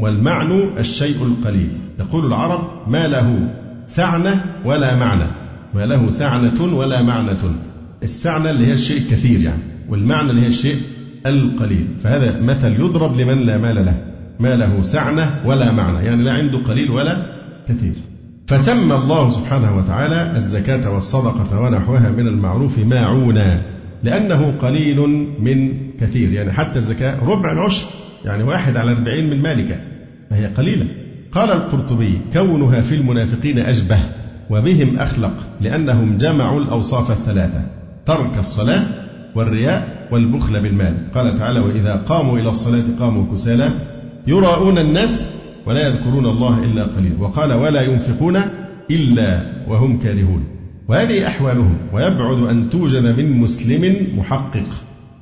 والمعن الشيء القليل. يقول العرب ما له سعنة ولا معنى. ما له سعنة ولا معنة. السعنة اللي هي الشيء الكثير يعني والمعنى اللي هي الشيء القليل. فهذا مثل يضرب لمن لا مال له. ما له سعنة ولا معنى يعني لا عنده قليل ولا كثير. فسمى الله سبحانه وتعالى الزكاة والصدقة ونحوها من المعروف ماعونا لأنه قليل من كثير. يعني حتى الزكاة ربع العشر يعني واحد على أربعين من مالك فهي قليلة. قال القرطبي كونها في المنافقين أشبه وبهم أخلق لأنهم جمعوا الأوصاف الثلاثة. ترك الصلاة والرياء والبخل بالمال. قال تعالى وإذا قاموا إلى الصلاة قاموا كسالى يراءون الناس ولا يذكرون الله إلا قليلا. وقال ولا ينفقون إلا وهم كارهون. وهذه أحوالهم. ويبعد أن توجد من مسلم محقق.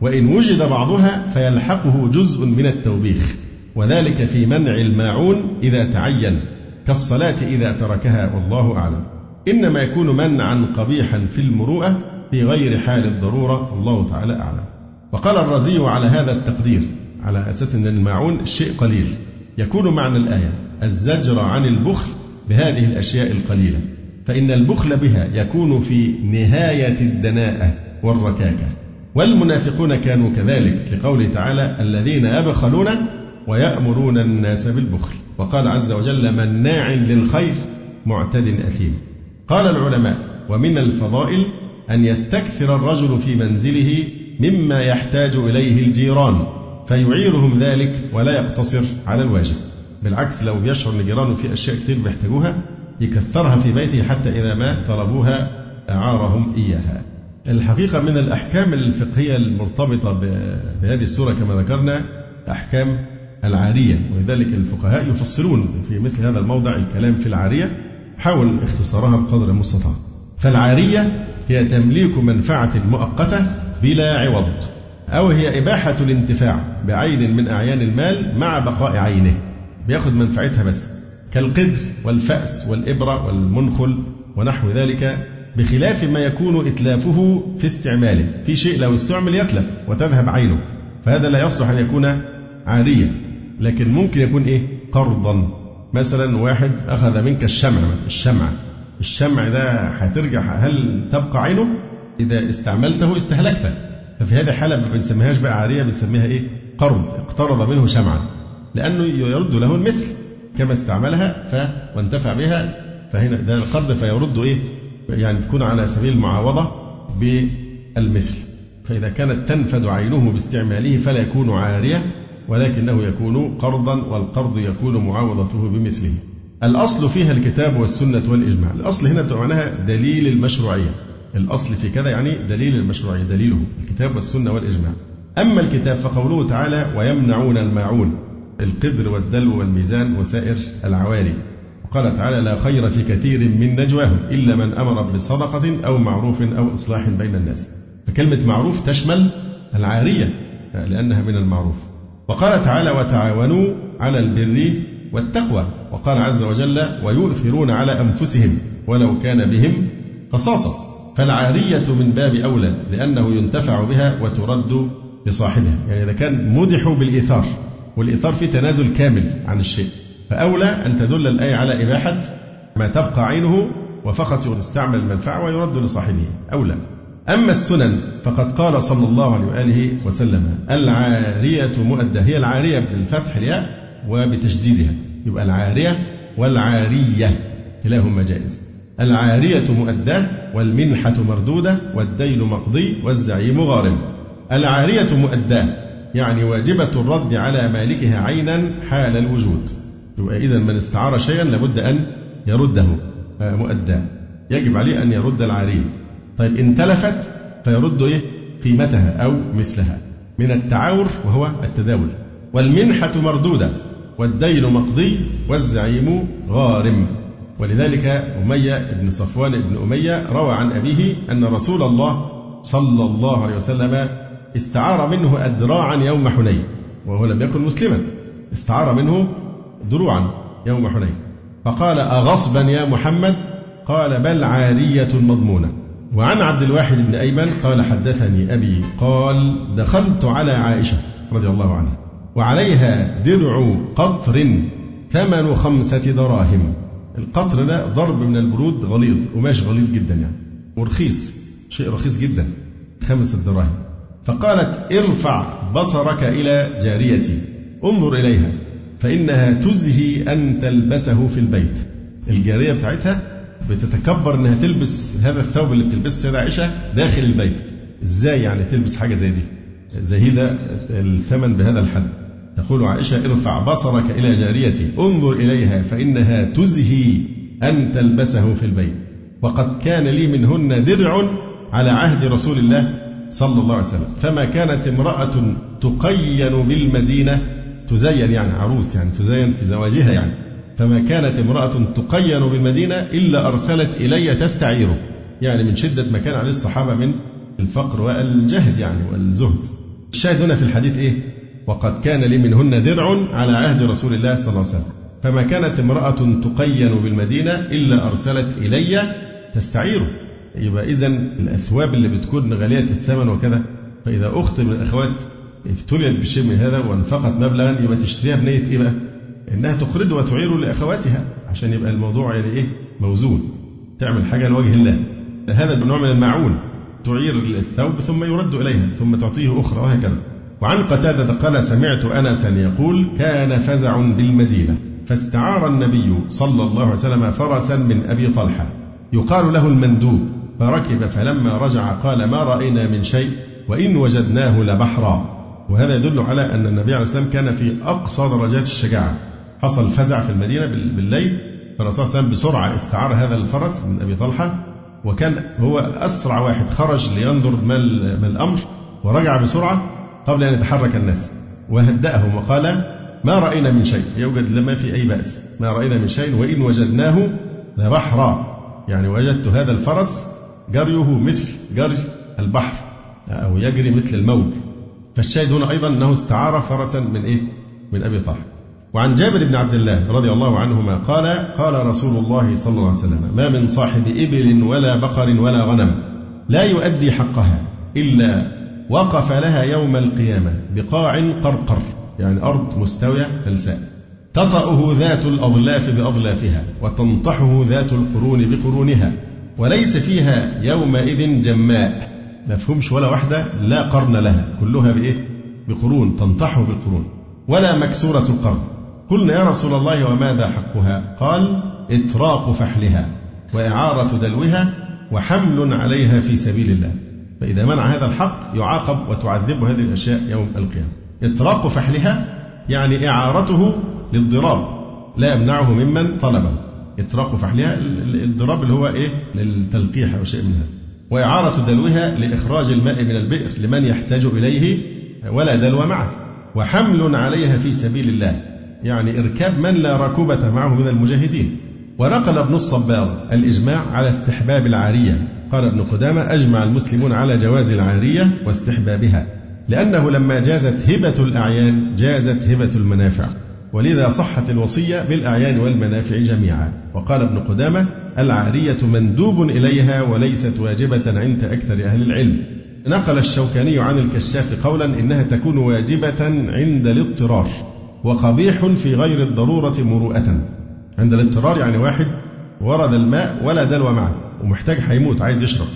وإن وجد بعضها فيلحقه جزء من التوبيخ. وذلك في منع الماعون إذا تعين كالصلاة إذا تركها والله أعلم. إنما يكون منعا قبيحا في المروءة في غير حال الضرورة الله تعالى أعلم. وقال الرازي على هذا التقدير على أساس أن الماعون شيء قليل. يكون معنى الآية الزجر عن البخل بهذه الأشياء القليلة. فإن البخل بها يكون في نهاية الدناءة والركاكة. والمنافقون كانوا كذلك لقوله تعالى الذين يبخلون ويأمرون الناس بالبخل. وقال عز وجل مناع للخير معتد أثيم. قال العلماء ومن الفضائل أن يستكثر الرجل في منزله مما يحتاج إليه الجيران فيعيرهم ذلك ولا يقتصر على الواجب. بالعكس لو يشعر أن جيرانه في أشياء كثير بيحتاجوها يكثرها في بيته حتى إذا ما طلبوها أعارهم إياها. الحقيقة من الأحكام الفقهية المرتبطة بهذه السورة كما ذكرنا أحكام العارية ولذلك الفقهاء يفصلون في مثل هذا الموضع الكلام في العارية حاول اختصارها بقدر المستطاع. فالعارية هي تمليك منفعة مؤقتة بلا عوض أو هي إباحة الانتفاع بعين من أعيان المال مع بقاء عينه بياخد منفعتها بس كالقدر والفأس والإبرة والمنخل ونحو ذلك بخلاف ما يكون إتلافه في استعماله في شيء لو استعمل يتلف وتذهب عينه فهذا لا يصلح أن يكون عارية لكن ممكن يكون إيه؟ قرضا. مثلا واحد أخذ منك الشمع الشمع. الشمع ده هترجع هل تبقى عينه؟ إذا استعملته استهلكته. ففي هذه الحالة ما بنسميهاش بقى عارية بنسميها إيه؟ قرض اقترض منه شمعا. لأنه يرد له المثل كما استعملها ف وانتفع بها. فهنا ده القرض فيرد إيه؟ يعني تكون على سبيل المعاوضة بالمثل. فإذا كانت تنفد عينه باستعماله فلا يكون عارية ولكنه يكون قرضا والقرض يكون معاوضته بمثله. الأصل فيها الكتاب والسنة والإجماع. الأصل هنا معناها دليل المشروعية. الأصل في كذا يعني دليل المشروعية دليله الكتاب والسنة والإجماع. أما الكتاب فقوله تعالى ويمنعون الماعون القدر والدلو والميزان وسائر العوالي. قال تعالى لا خير في كثير من نجواهم إلا من أمر بصدقة أو معروف أو إصلاح بين الناس. فكلمة معروف تشمل العارية لأنها من المعروف. وقال تعالى وتعاونوا على البر والتقوى. وقال عز وجل ويؤثرون على أنفسهم ولو كان بهم خصاصة فالعارية من باب أولى لأنه ينتفع بها وترد لصاحبها. يعني إذا كان مدحوا بالإيثار والإيثار فيه تنازل كامل عن الشيء. فأولى أن تدل الآية على إباحة ما تبقى عينه وفقط يستعمل المنفعة ويرد لصاحبه. أولى. أما السنن فقد قال صلى الله عليه وآله وسلم العارية مؤدة. هي العارية بالفتح الياء وبتشديدها. يبقى العارية والعارية كلاهما جائز. العارية مؤداة والمنحة مردودة والدين مقضي والزعيم غارم. العارية مؤداة يعني واجبة الرد على مالكها عينا حال الوجود. يبقى إذا من استعار شيئا لابد أن يرده. مؤداه يجب عليه أن يرد العارية. طيب إن تلفت فيرد إيه؟ قيمتها أو مثلها. من التعاور وهو التداول. والمنحة مردودة. والدين مقضي والزعيم غارم. ولذلك أمية بن صفوان بن أمية روى عن أبيه أن رسول الله صلى الله عليه وسلم استعار منه أدراعا يوم حنين وهو لم يكن مسلما استعار منه دروعا يوم حنين. فقال أغصبا يا محمد؟ قال بل عارية مضمونة. وعن عبد الواحد بن أيمن قال حدثني أبي قال دخلت على عائشة رضي الله عنها. وعليها درع قطر ثمن خمسة دراهم. القطر ده ضرب من البرود غليظ قماش غليظ جدا يعني ورخيص شيء رخيص جدا خمسة دراهم. فقالت ارفع بصرك إلى جاريتي انظر إليها فإنها تزهي أن تلبسه في البيت. الجارية بتاعتها بتتكبر إنها تلبس هذا الثوب اللي بتلبسه السيده عائشة داخل البيت. إزاي يعني تلبس حاجة زي دي؟ زهيدة الثمن بهذا الحد. تقول عائشة ارفع بصرك إلى جاريتي انظر إليها فإنها تزهي أن تلبسه في البيت. وقد كان لي منهن درع على عهد رسول الله صلى الله عليه وسلم. فما كانت امرأة تقين بالمدينة تزين يعني عروس يعني تزين في زواجها يعني. فما كانت امرأة تقين بالمدينة إلا أرسلت إلي تستعيره يعني من شدة ما كان عليه الصحابة من الفقر والجهد يعني والزهد. الشاهد هنا في الحديث إيه؟ وقد كان لي منهن درع على عهد رسول الله صلى الله عليه وسلم. فما كانت امرأة تقين بالمدينة إلا أرسلت إلي تستعيره يبقى إذا الأثواب اللي بتكون غالية الثمن وكذا. فإذا أخت من الأخوات ابتليت بشيء من هذا وانفقت مبلغا يبقى تشتريها بنية إيه بقى؟ إنها تقرض وتعير لأخواتها. عشان يبقى الموضوع يعني إيه؟ موزون. تعمل حاجة لوجه الله. هذا نوع من المعون. تعير الثوب ثم يرد إليها ثم تعطيه أخرى وهكذا. وعن قتادة قال سمعت أنسا يقول كان فزع بالمدينة فاستعار النبي صلى الله عليه وسلم فرسا من أبي طلحة يقال له المندوب فركب فلما رجع قال ما رأينا من شيء وإن وجدناه لبحرا. وهذا يدل على أن النبي عليه والسلام كان في أقصى درجات الشجاعة. حصل فزع في المدينة بالليل فالرسول صلى بسرعة استعار هذا الفرس من أبي طلحة وكان هو أسرع واحد خرج لينظر ما الأمر ورجع بسرعة قبل أن يتحرك الناس. وهدأهم وقال ما رأينا من شيء. يوجد لما في أي بأس. ما رأينا من شيء وإن وجدناه لبحرا. يعني وجدت هذا الفرس جريه مثل جري البحر أو يجري مثل الموج. فالشاهد هنا أيضا أنه استعار فرسا من إيه؟ من أبي طلحة وعن جابر بن عبد الله رضي الله عنهما قال قال رسول الله صلى الله عليه وسلم ما من صاحب إبل ولا بقر ولا غنم لا يؤدي حقها إلا وقف لها يوم القيامة بقاع قرقر يعني أرض مستوية فلساء تطأه ذات الأظلاف بأظلافها وتنطحه ذات القرون بقرونها وليس فيها يومئذ جماء. ما فهمش ولا واحدة؟ لا قرن لها كلها بإيه؟ بقرون تنطحه بالقرون. ولا مكسورة القرن. قلنا يا رسول الله وماذا حقها؟ قال إطراق فحلها وإعارة دلوها وحمل عليها في سبيل الله. فإذا منع هذا الحق يعاقب وتعذب هذه الأشياء يوم القيامة. إطراق فحلها يعني إعارته للضراب لا يمنعه ممن طلبه. إطراق فحلها الضراب اللي هو إيه؟ للتلقيح أو شيء من هذا. وإعارة دلوها لإخراج الماء من البئر لمن يحتاج إليه ولا دلو معه. وحمل عليها في سبيل الله. يعني إركاب من لا ركوبة معه من المجاهدين. ونقل ابن الصباغ الإجماع على استحباب العارية. قال ابن قدامة أجمع المسلمون على جواز العارية واستحبابها لأنه لما جازت هبة الأعيان جازت هبة المنافع ولذا صحت الوصية بالأعيان والمنافع جميعا. وقال ابن قدامة العارية مندوب إليها وليست واجبة عند أكثر أهل العلم. نقل الشوكاني عن الكشاف قولا إنها تكون واجبة عند الاضطرار وقبيح في غير الضرورة مروءة. عند الاضطرار يعني واحد ورد الماء ولا دلو معه. ومحتاج هيموت عايز يشرب.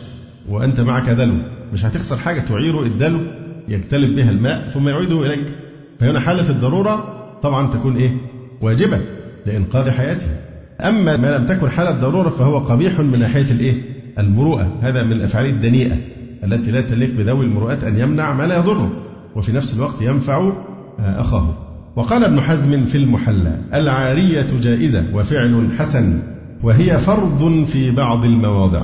وأنت معك دلو. مش هتخسر حاجة تعيره الدلو يجتلب بها الماء ثم يعيده إليك. فهنا حالة الضرورة طبعا تكون إيه؟ واجبة لإنقاذ حياته. أما ما لم تكن حالة ضرورة فهو قبيح من ناحية الإيه؟ المروءة. هذا من الأفعال الدنيئة التي لا تليق بذوي المروءات أن يمنع ما لا يضره. وفي نفس الوقت ينفع آه، أخاه. وقال ابن حزم في المحلى العارية جائزة وفعل حسن. وهي فرض في بعض المواضع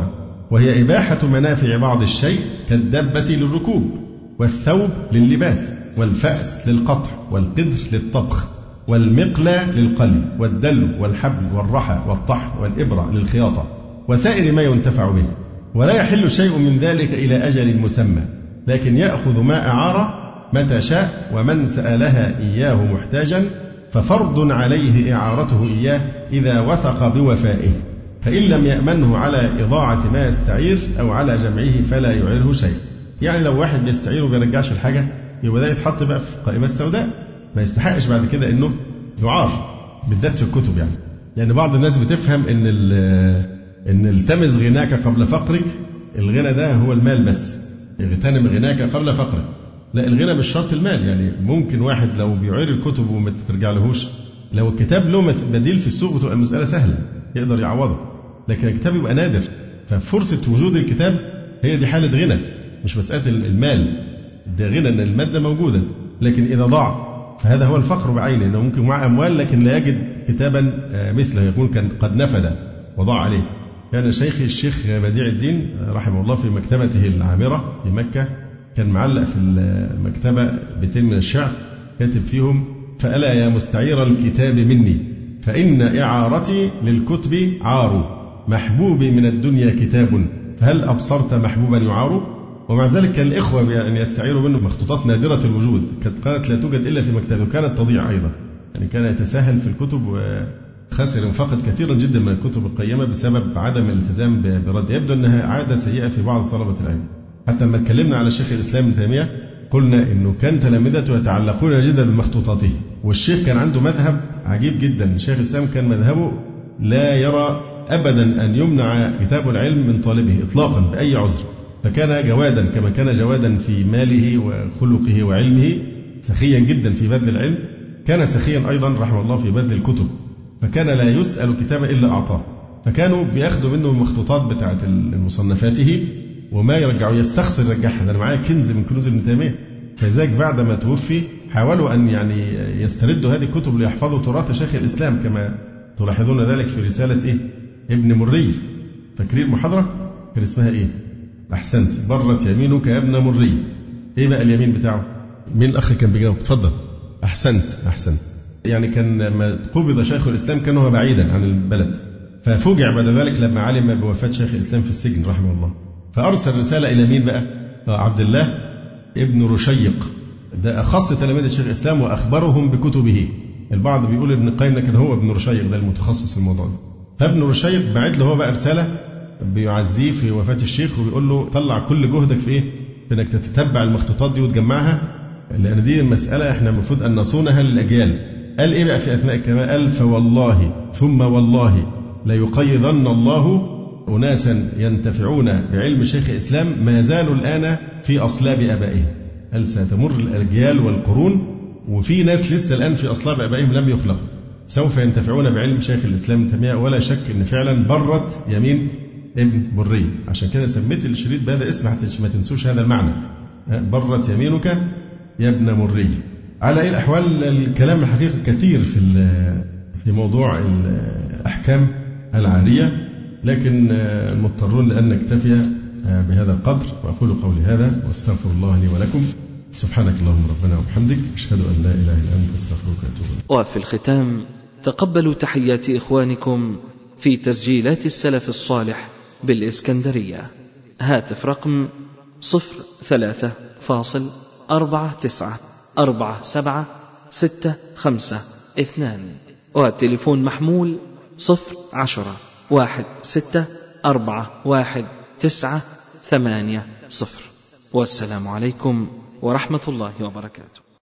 وهي إباحة منافع بعض الشيء كالدابة للركوب والثوب للباس والفأس للقطع والقدر للطبخ والمقلى للقلي والدل والحبل والرحى والطحن والإبرة للخياطة وسائر ما ينتفع به. ولا يحل شيء من ذلك إلى أجل مسمى لكن يأخذ ما أعار متى شاء ومن سألها إياه محتاجا ففرض عليه إعارته إياه إذا وثق بوفائه فإن لم يأمنه على إضاعة ما يستعير أو على جمعه فلا يعيره شيء. يعني لو واحد بيستعير وما بيرجعش الحاجة يبقى ده يتحط بقى في قائمة السوداء. ما يستحقش بعد كده إنه يعار بالذات في الكتب يعني. لأن بعض الناس بتفهم إن إن التمس غناك قبل فقرك الغنى ده هو المال بس. اغتنم غناك قبل فقرك. لا الغنى مش شرط المال. يعني ممكن واحد لو بيعير الكتب وما ترجع لهوش لو الكتاب له بديل في السوق بتبقى المسألة سهلة يقدر يعوضه. لكن الكتاب يبقى نادر. ففرصة وجود الكتاب هي دي حالة غنى مش مسألة المال. ده غنى أن المادة موجودة. لكن إذا ضاع فهذا هو الفقر بعينه أنه ممكن معه أموال لكن لا يجد كتابا آه، مثله. يكون كان قد نفد وضاع عليه. كان شيخي الشيخ بديع الدين رحمه الله في مكتبته العامرة في مكة. كان معلق في المكتبة بيتين من الشعر كاتب فيهم فألا يا مستعير الكتاب مني فإن إعارتي للكتب عار. محبوبي من الدنيا كتاب فهل أبصرت محبوبا يعار؟ ومع ذلك كان الإخوة بأن يستعيروا منه مخطوطات نادرة الوجود كانت كانت لا توجد إلا في مكتبه وكانت تضيع أيضا. يعني كان يتساهل في الكتب وخسر فقد كثيرا جدا من الكتب القيمة بسبب عدم الالتزام برد. يبدو أنها عادة سيئة في بعض طلبة العلم. حتى لما اتكلمنا على الشيخ الإسلام ابن تيمية قلنا إنه كان تلامذته يتعلقون جدا بمخطوطاته والشيخ كان عنده مذهب عجيب جدا. الشيخ الإسلام كان مذهبه لا يرى ابدا أن يمنع كتاب العلم من طالبه اطلاقا بأي عذر. فكان جوادا كما كان جوادا في ماله وخلقه وعلمه سخيا جدا في بذل العلم. كان سخيا أيضا رحمه الله في بذل الكتب فكان لا يسأل كتابا إلا أعطاه. فكانوا بياخدوا منه المخطوطات بتاعة مصنفاته وما يرجعوا يستخسر يرجعها ده أنا معايا كنز من كنوز ابن تيمية فلذلك بعد ما توفي حاولوا أن يعني يستردوا هذه الكتب ليحفظوا تراث شيخ الإسلام كما تلاحظون ذلك في رسالة إيه؟ ابن مري فاكرين المحاضره؟ كان اسمها إيه؟ أحسنت برت يمينك يا ابن مري إيه بقى اليمين بتاعه؟ مين الأخ كان بيجاوب؟ اتفضل أحسنت أحسنت يعني كان لما قبض شيخ الإسلام كان هو بعيدا عن البلد ففوجع بعد ذلك لما علم بوفاة شيخ الإسلام في السجن رحمه الله فأرسل رسالة إلى مين بقى؟ عبد الله ابن رشيق. ده أخص تلاميذ الشيخ الإسلام وأخبرهم بكتبه. البعض بيقول ابن القيم لكن هو ابن رشيق ده المتخصص في الموضوع ده. فابن رشيق بعت له هو بقى رسالة بيعزيه في وفاة الشيخ وبيقول له طلع كل جهدك في إيه؟ في إنك تتتبع المخطوطات دي وتجمعها لأن دي المسألة إحنا المفروض أن نصونها للأجيال. قال إيه بقى في أثناء الكلام؟ قال فوالله ثم والله ليقيضن الله أناسا ينتفعون بعلم شيخ الإسلام ما زالوا الآن في أصلاب آبائهم. هل ستمر الأجيال والقرون؟ وفي ناس لسه الآن في أصلاب آبائهم لم يخلقوا. سوف ينتفعون بعلم شيخ الإسلام تيمية ولا شك أن فعلا برت يمين ابن بري. عشان كده سميت الشريط بهذا اسم حتى ما تنسوش هذا المعنى. برت يمينك يا ابن مري. على أي الأحوال؟ الكلام الحقيقة كثير في في موضوع الأحكام العارية. لكن آه، مضطرون لأن نكتفي آه، بهذا القدر وأقول قولي هذا وأستغفر الله لي ولكم. سبحانك اللهم ربنا وبحمدك أشهد أن لا إله إلا أنت أستغفرك وأتوب إليك. وفي الختام تقبلوا تحيات إخوانكم في تسجيلات السلف الصالح بالإسكندرية. هاتف رقم صفر ثلاثة فاصل أربعة تسعة أربعة سبعة ستة خمسة اثنان وتليفون محمول صفر عشرة. واحد ستة أربعة واحد تسعة ثمانية صفر. والسلام عليكم ورحمة الله وبركاته.